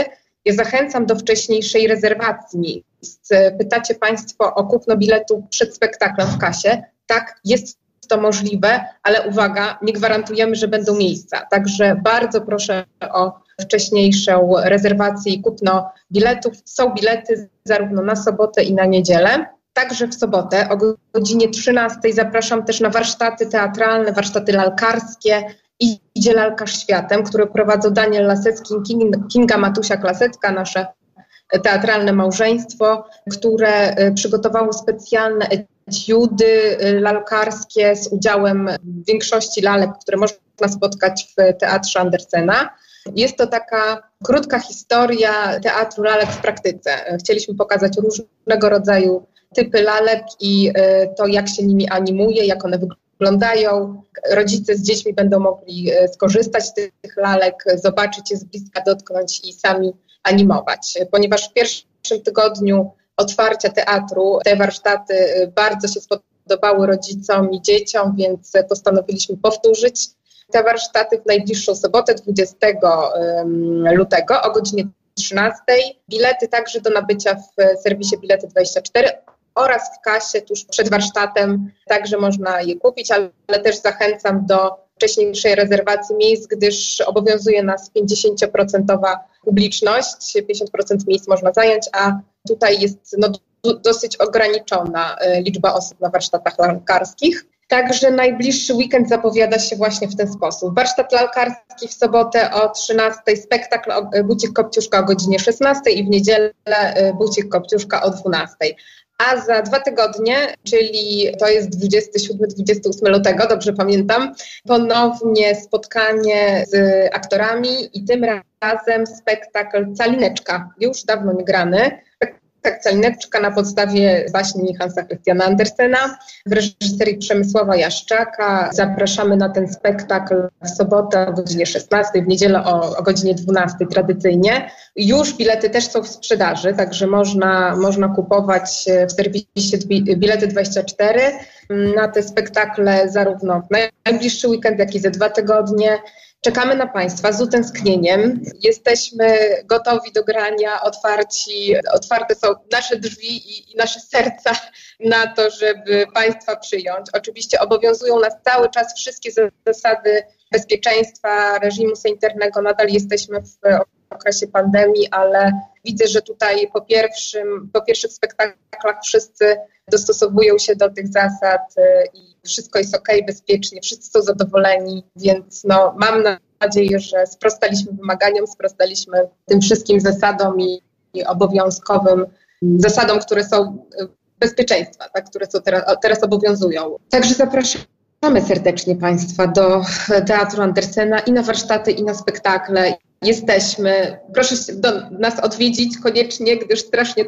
Ja zachęcam do wcześniejszej rezerwacji miejsc. Pytacie Państwo o kupno biletu przed spektaklem w kasie. Tak, jest to możliwe, ale uwaga, nie gwarantujemy, że będą miejsca. Także bardzo proszę o wcześniejszą rezerwację i kupno biletów. Są bilety zarówno na sobotę i na niedzielę. Także w sobotę o godzinie 13 zapraszam też na warsztaty teatralne, warsztaty lalkarskie idzie lalkarz światem, które prowadzą Daniel Lasecki Kinga Matusia-Klasecka, nasze teatralne małżeństwo, które y, przygotowało specjalne etiudy y, lalkarskie z udziałem większości lalek, które można spotkać w teatrze Andersena. Jest to taka krótka historia teatru lalek w praktyce. Chcieliśmy pokazać różnego rodzaju typy lalek i e, to, jak się nimi animuje, jak one wyglądają. Rodzice z dziećmi będą mogli e, skorzystać z tych lalek, zobaczyć je z bliska, dotknąć i sami animować. Ponieważ w pierwszym tygodniu otwarcia teatru. Te warsztaty e, bardzo się spodobały rodzicom i dzieciom, więc postanowiliśmy powtórzyć te warsztaty w najbliższą sobotę 20 lutego o godzinie 13. Bilety także do nabycia w serwisie Bilety 24 oraz w kasie tuż przed warsztatem, także można je kupić, ale też zachęcam do wcześniejszej rezerwacji miejsc, gdyż obowiązuje nas 50% publiczność, 50% miejsc można zająć, a tutaj jest no, dosyć ograniczona e, liczba osób na warsztatach lalkarskich. Także najbliższy weekend zapowiada się właśnie w ten sposób. Warsztat lalkarski w sobotę o 13, spektakl Bucik Kopciuszka o godzinie 16 i w niedzielę y, Bucik Kopciuszka o 12. A za dwa tygodnie, czyli to jest 27-28 lutego, dobrze pamiętam, ponownie spotkanie z aktorami i tym razem spektakl Calineczka, już dawno nie grany, tak, Calineczka na podstawie baśni Hansa Christiana Andersena w reżyserii Przemysława Jaszczaka. Zapraszamy na ten spektakl w sobotę o godzinie 16, w niedzielę o, o godzinie 12 tradycyjnie. Już bilety też są w sprzedaży, także można, można kupować w serwisie Bilety 24 na te spektakle zarówno w najbliższy weekend, jak i za dwa tygodnie. Czekamy na Państwa z utęsknieniem. Jesteśmy gotowi do grania, otwarci, otwarte są nasze drzwi i, i nasze serca na to, żeby Państwa przyjąć. Oczywiście obowiązują nas cały czas wszystkie zasady bezpieczeństwa, reżimu sanitarnego. Nadal jesteśmy w okresie pandemii, ale widzę, że tutaj po, pierwszym, po pierwszych spektaklach wszyscy dostosowują się do tych zasad y, i wszystko jest ok, bezpiecznie, wszyscy są zadowoleni, więc no, mam nadzieję, że sprostaliśmy wymaganiom, sprostaliśmy tym wszystkim zasadom i, i obowiązkowym zasadom, które są y, bezpieczeństwa, tak, które są teraz, teraz obowiązują. Także zapraszamy serdecznie Państwa do Teatru Andersena i na warsztaty, i na spektakle. Jesteśmy. Proszę nas odwiedzić koniecznie, gdyż strasznie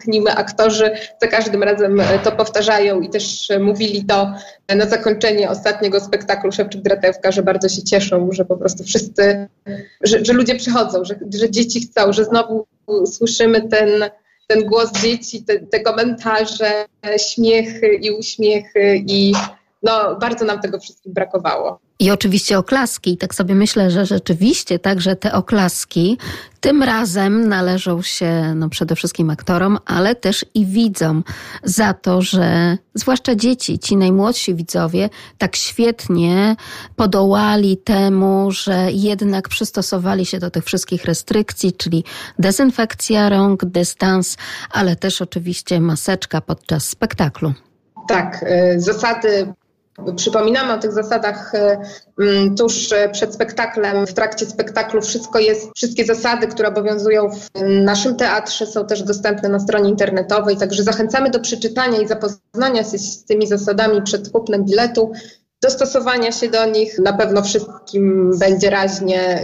tęsknimy. Aktorzy za każdym razem to powtarzają i też mówili to na zakończenie ostatniego spektaklu Szewczyk Dratewka, że bardzo się cieszą, że po prostu wszyscy, że, że ludzie przychodzą, że, że dzieci chcą, że znowu słyszymy ten, ten głos dzieci, te, te komentarze, śmiechy i uśmiechy i no, bardzo nam tego wszystkim brakowało. I oczywiście oklaski. I tak sobie myślę, że rzeczywiście także te oklaski tym razem należą się no, przede wszystkim aktorom, ale też i widzom za to, że zwłaszcza dzieci, ci najmłodsi widzowie, tak świetnie podołali temu, że jednak przystosowali się do tych wszystkich restrykcji, czyli dezynfekcja rąk, dystans, ale też oczywiście maseczka podczas spektaklu. Tak, y, zasady Przypominamy o tych zasadach e, tuż e, przed spektaklem, w trakcie spektaklu. Wszystko jest, wszystkie zasady, które obowiązują w naszym teatrze są też dostępne na stronie internetowej, także zachęcamy do przeczytania i zapoznania się z tymi zasadami przed kupnem biletu, dostosowania się do nich. Na pewno wszystkim będzie raźnie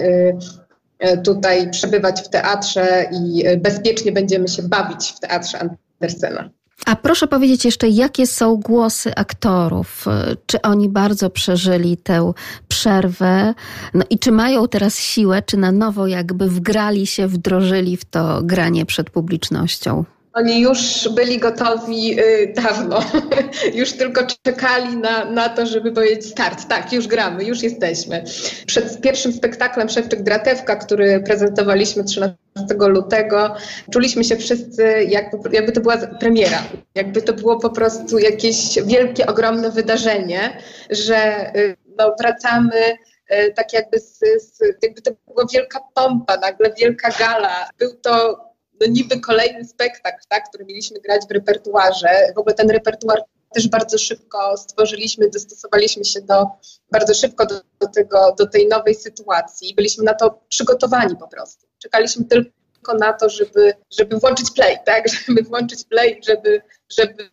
e, tutaj przebywać w teatrze i bezpiecznie będziemy się bawić w teatrze Andersena. A proszę powiedzieć jeszcze, jakie są głosy aktorów? Czy oni bardzo przeżyli tę przerwę? No i czy mają teraz siłę, czy na nowo jakby wgrali się, wdrożyli w to granie przed publicznością? Oni już byli gotowi y, dawno, już tylko czekali na, na to, żeby powiedzieć start. Tak, już gramy, już jesteśmy. Przed pierwszym spektaklem Szewczyk Dratewka, który prezentowaliśmy 13 lutego, czuliśmy się wszyscy, jakby, jakby to była premiera, jakby to było po prostu jakieś wielkie, ogromne wydarzenie, że y, no, wracamy y, tak jakby, z, z, jakby to była wielka pompa, nagle wielka gala. Był to no niby kolejny spektakl, tak, który mieliśmy grać w repertuarze. W ogóle ten repertuar też bardzo szybko stworzyliśmy, dostosowaliśmy się do, bardzo szybko do, do, tego, do tej nowej sytuacji. Byliśmy na to przygotowani po prostu. Czekaliśmy tylko na to, żeby, żeby włączyć play, tak, żeby włączyć play, żeby, żeby,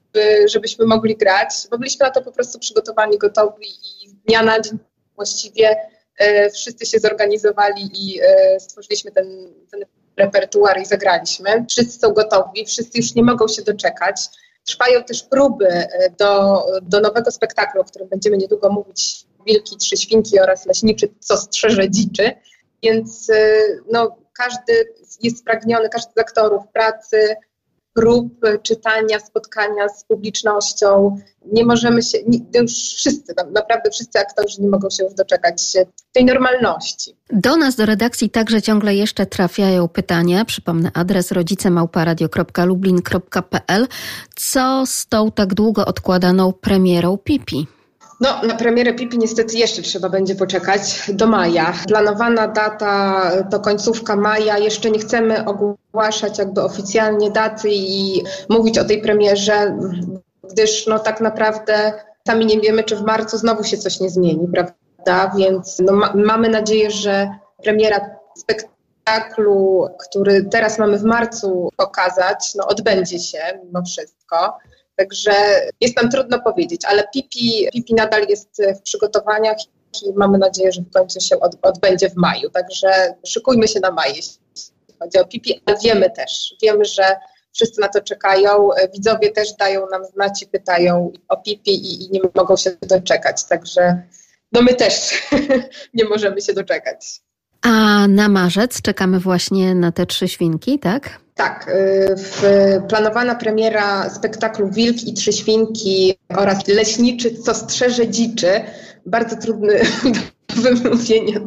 żebyśmy mogli grać. Bo byliśmy na to po prostu przygotowani, gotowi i z dnia na dzień właściwie e, wszyscy się zorganizowali i e, stworzyliśmy ten, ten repertuar i zagraliśmy. Wszyscy są gotowi, wszyscy już nie mogą się doczekać. Trwają też próby e, do, do nowego spektaklu, o którym będziemy niedługo mówić, Wilki, Trzy Świnki oraz Leśniczy, co strzeże dziczy. Więc e, no, każdy jest spragniony, każdy z aktorów pracy, prób czytania, spotkania z publicznością. Nie możemy się, już wszyscy, naprawdę wszyscy aktorzy nie mogą się już doczekać tej normalności. Do nas, do redakcji także ciągle jeszcze trafiają pytania. Przypomnę adres rodzicemałparadio.lublin.pl. Co z tą tak długo odkładaną premierą Pipi? No, na premierę Pipi niestety jeszcze trzeba będzie poczekać do maja. Planowana data to końcówka maja. Jeszcze nie chcemy ogłaszać jakby oficjalnie daty i mówić o tej premierze, gdyż no tak naprawdę sami nie wiemy, czy w marcu znowu się coś nie zmieni, prawda? Więc no, ma mamy nadzieję, że premiera spektaklu, który teraz mamy w marcu pokazać, no odbędzie się mimo wszystko. Także jest nam trudno powiedzieć, ale Pipi, Pipi nadal jest w przygotowaniach i mamy nadzieję, że w końcu się od, odbędzie w maju. Także szykujmy się na maj, jeśli chodzi o Pipi, ale wiemy też, wiemy, że wszyscy na to czekają. Widzowie też dają nam znać i pytają o Pipi i, i nie mogą się doczekać. Także no my też nie możemy się doczekać. A na marzec czekamy właśnie na te trzy świnki, tak? Tak, y, planowana premiera spektaklu Wilk i Trzy Świnki oraz Leśniczy, co strzeże dziczy, bardzo trudny do wymówienia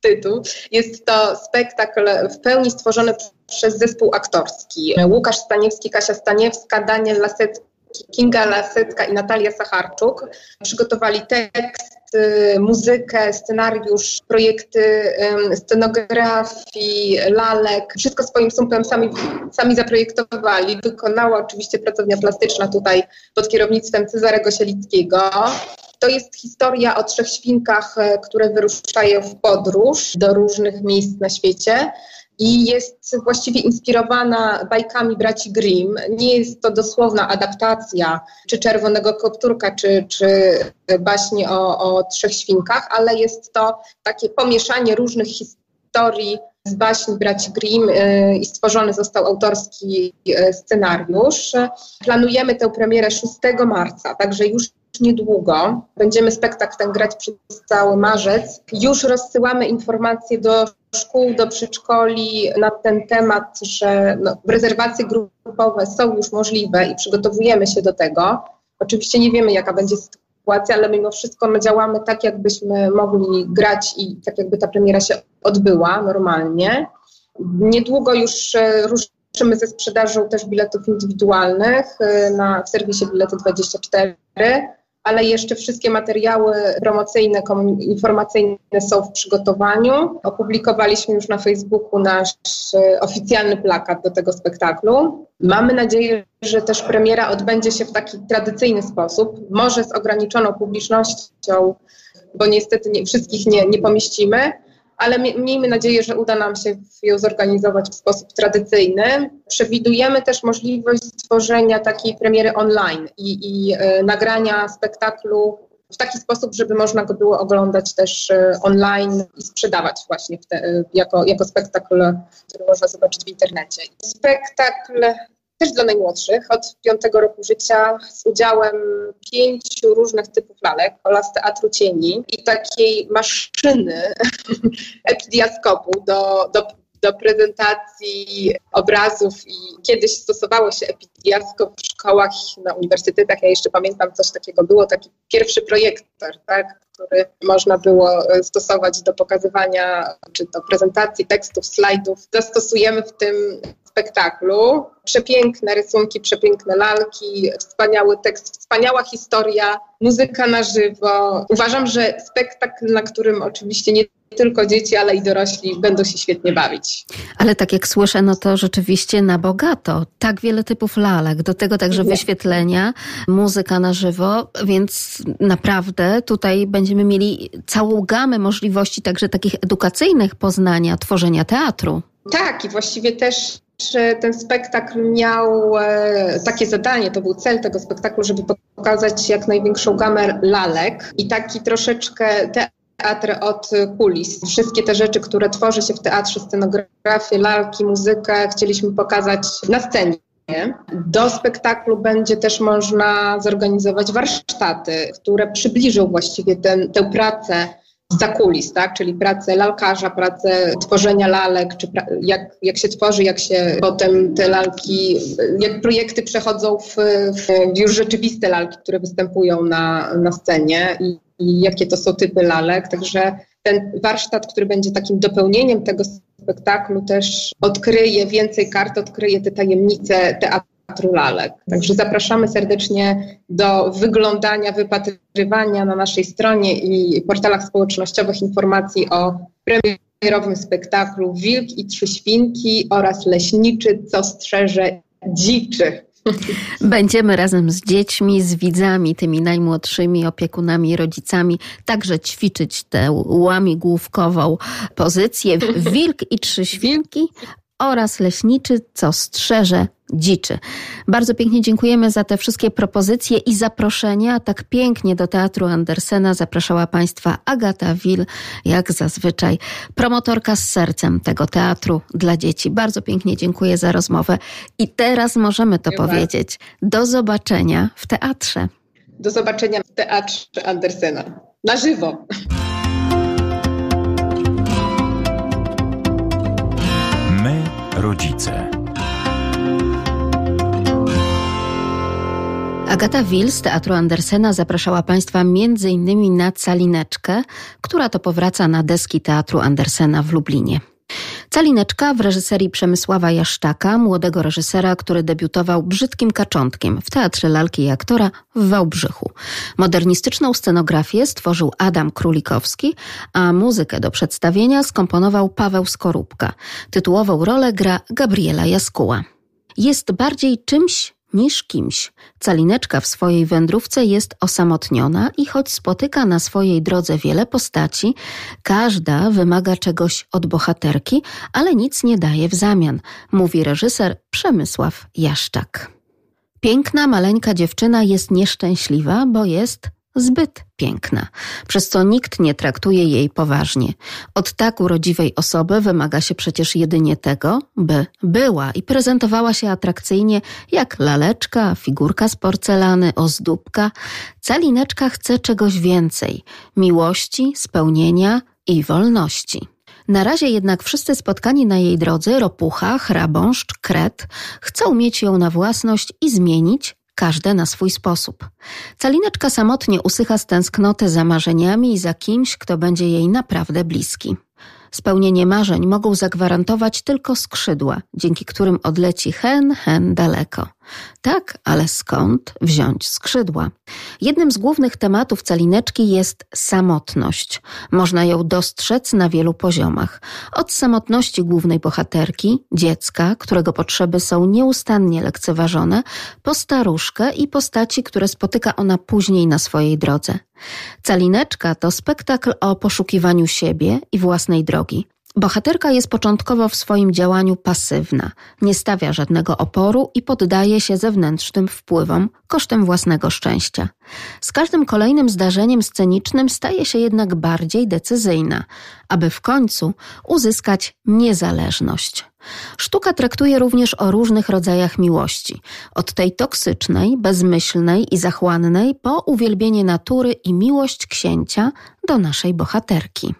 tytuł. Jest to spektakl w pełni stworzony przez zespół aktorski. Łukasz Staniewski, Kasia Staniewska, Daniel Lasecki, Kinga Lasecka i Natalia Sacharczuk przygotowali tekst, muzykę, scenariusz, projekty scenografii, lalek, wszystko swoim sumpem sami, sami zaprojektowali. Wykonała oczywiście pracownia plastyczna tutaj pod kierownictwem Cezarego Sielickiego. To jest historia o trzech świnkach, e, które wyruszają w podróż do różnych miejsc na świecie i jest właściwie inspirowana bajkami braci Grimm. Nie jest to dosłowna adaptacja czy Czerwonego Kopturka, czy, czy baśni o, o Trzech Świnkach, ale jest to takie pomieszanie różnych historii z baśni braci Grimm y, i stworzony został autorski y, scenariusz. Planujemy tę premierę 6 marca, także już niedługo. Będziemy spektakl ten grać przez cały marzec. Już rozsyłamy informacje do szkół, do przedszkoli na ten temat, że no, rezerwacje grupowe są już możliwe i przygotowujemy się do tego. Oczywiście nie wiemy, jaka będzie sytuacja, ale mimo wszystko my działamy tak, jakbyśmy mogli grać i tak, jakby ta premiera się odbyła normalnie. Niedługo już e, ruszymy ze sprzedażą też biletów indywidualnych e, na, w serwisie Bilety 24 ale jeszcze wszystkie materiały promocyjne, informacyjne są w przygotowaniu. Opublikowaliśmy już na Facebooku nasz e, oficjalny plakat do tego spektaklu. Mamy nadzieję, że też premiera odbędzie się w taki tradycyjny sposób, może z ograniczoną publicznością, bo niestety nie, wszystkich nie, nie pomieścimy, ale miejmy nadzieję, że uda nam się ją zorganizować w sposób tradycyjny. Przewidujemy też możliwość stworzenia takiej premiery online i, i e, nagrania spektaklu w taki sposób, żeby można go było oglądać też e, online i sprzedawać właśnie te, e, jako, jako spektakl, który można zobaczyć w internecie. Spektakl też dla najmłodszych, od piątego roku życia, z udziałem pięciu różnych typów lalek oraz teatru cieni i takiej maszyny epidiaskopu do, do, do prezentacji obrazów i kiedyś stosowało się epidiaskop w szkołach, na uniwersytetach. Ja jeszcze pamiętam, coś takiego było, taki pierwszy projektor, tak, który można było stosować do pokazywania czy do prezentacji tekstów, slajdów. Zastosujemy w tym spektaklu. Przepiękne rysunki, przepiękne lalki, wspaniały tekst, wspaniała historia, muzyka na żywo. Uważam, że spektakl, na którym oczywiście nie tylko dzieci, ale i dorośli będą się świetnie bawić. Ale tak jak słyszę, no to rzeczywiście na bogato. Tak wiele typów lalek, do tego także wyświetlenia, muzyka na żywo, więc naprawdę tutaj będziemy mieli całą gamę możliwości także takich edukacyjnych poznania, tworzenia teatru. Tak, i właściwie też ten spektakl miał e, takie zadanie, to był cel tego spektaklu, żeby pokazać jak największą gamę lalek i taki troszeczkę teatr od kulis. Wszystkie te rzeczy, które tworzy się w teatrze, scenografię, lalki, muzykę, chcieliśmy pokazać na scenie. Do spektaklu będzie też można zorganizować warsztaty, które przybliżą właściwie ten, tę pracę za kulis, tak? czyli pracę lalkarza, pracę tworzenia lalek, czy jak, jak się tworzy, jak się potem te lalki, jak projekty przechodzą w, w już rzeczywiste lalki, które występują na, na scenie i, i jakie to są typy lalek. Także ten warsztat, który będzie takim dopełnieniem tego spektaklu, też odkryje więcej kart, odkryje te tajemnice teatru Teatru Lalek. Także zapraszamy serdecznie do wyglądania, wypatrywania na naszej stronie i portalach społecznościowych informacji o premierowym spektaklu Wilk i Trzy Świnki oraz Leśniczy, co strzeże dziczy. Będziemy razem z dziećmi, z widzami, tymi najmłodszymi, opiekunami, rodzicami, także ćwiczyć tę łamigłówkową pozycję. Wilk i trzy świnki oraz leśniczy, co strzeże dziczy. Bardzo pięknie dziękujemy za te wszystkie propozycje i zaproszenia. Tak pięknie do Teatru Andersena zapraszała Państwa Agata Wil, jak zazwyczaj, promotorka z sercem tego teatru dla dzieci. Bardzo pięknie dziękuję za rozmowę. I teraz możemy to Dziękuję. powiedzieć. Do zobaczenia w teatrze. Do zobaczenia w Teatrze Andersena. Na żywo. Rodzice. Agata Wil z Teatru Andersena zapraszała Państwa m.in. na Calineczkę, która to powraca na deski Teatru Andersena w Lublinie. Calineczka w reżyserii Przemysława Jaszczaka, młodego reżysera, który debiutował Brzydkim Kaczątkiem w Teatrze Lalki i Aktora w Wałbrzychu. Modernistyczną scenografię stworzył Adam Królikowski, a muzykę do przedstawienia skomponował Paweł Skorupka. Tytułową rolę gra Gabriela Jaskuła. Jest bardziej czymś niż kimś. Calineczka w swojej wędrówce jest osamotniona i choć spotyka na swojej drodze wiele postaci, każda wymaga czegoś od bohaterki, ale nic nie daje w zamian, mówi reżyser Przemysław Jaszczak. Piękna, maleńka dziewczyna jest nieszczęśliwa, bo jest zbyt piękna, przez co nikt nie traktuje jej poważnie. Od tak urodziwej osoby wymaga się przecież jedynie tego, by była i prezentowała się atrakcyjnie jak laleczka, figurka z porcelany, ozdóbka. Calineczka chce czegoś więcej miłości, spełnienia i wolności. Na razie jednak wszyscy spotkani na jej drodze, ropucha, hrabąszcz, kret, chcą mieć ją na własność i zmienić, każde na swój sposób. Calineczka samotnie usycha z tęsknoty za marzeniami i za kimś, kto będzie jej naprawdę bliski. Spełnienie marzeń mogą zagwarantować tylko skrzydła, dzięki którym odleci hen, hen daleko. Tak, ale skąd wziąć skrzydła? Jednym z głównych tematów calineczki jest samotność. Można ją dostrzec na wielu poziomach. Od samotności głównej bohaterki, dziecka, którego potrzeby są nieustannie lekceważone, po staruszkę i postaci, które spotyka ona później na swojej drodze. Calineczka to spektakl o poszukiwaniu siebie i własnej drogi. Bohaterka jest początkowo w swoim działaniu pasywna, nie stawia żadnego oporu i poddaje się zewnętrznym wpływom kosztem własnego szczęścia. Z każdym kolejnym zdarzeniem scenicznym staje się jednak bardziej decyzyjna, aby w końcu uzyskać niezależność. Sztuka traktuje również o różnych rodzajach miłości, od tej toksycznej, bezmyślnej i zachłannej po uwielbienie natury i miłość księcia do naszej bohaterki.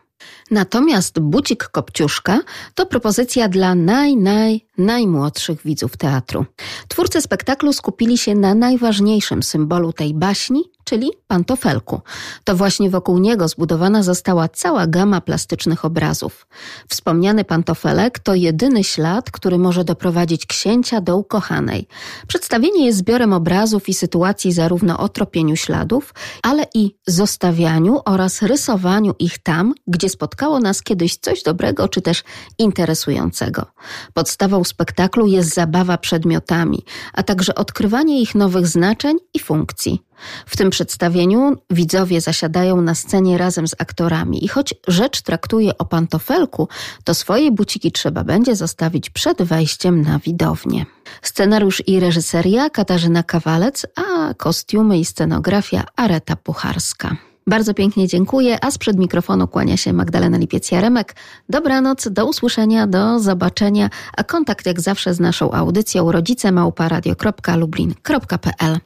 Natomiast Bucik Kopciuszka to propozycja dla naj, naj, najmłodszych widzów teatru. Twórcy spektaklu skupili się na najważniejszym symbolu tej baśni, czyli pantofelku. To właśnie wokół niego zbudowana została cała gama plastycznych obrazów. Wspomniany pantofelek to jedyny ślad, który może doprowadzić księcia do ukochanej. Przedstawienie jest zbiorem obrazów i sytuacji zarówno o tropieniu śladów, ale i zostawianiu oraz rysowaniu ich tam, gdzie spotkało nas kiedyś coś dobrego czy też interesującego. Podstawą spektaklu jest zabawa przedmiotami, a także odkrywanie ich nowych znaczeń i funkcji. W tym przedstawieniu widzowie zasiadają na scenie razem z aktorami i choć rzecz traktuje o pantofelku, to swoje buciki trzeba będzie zostawić przed wejściem na widownię. Scenariusz i reżyseria Katarzyna Kawalec, a kostiumy i scenografia Areta Pucharska. Bardzo pięknie dziękuję, a sprzed mikrofonu kłania się Magdalena Lipiec-Jaremek. Dobranoc, do usłyszenia, do zobaczenia, a kontakt jak zawsze z naszą audycją rodzicemałparadio.lublin.pl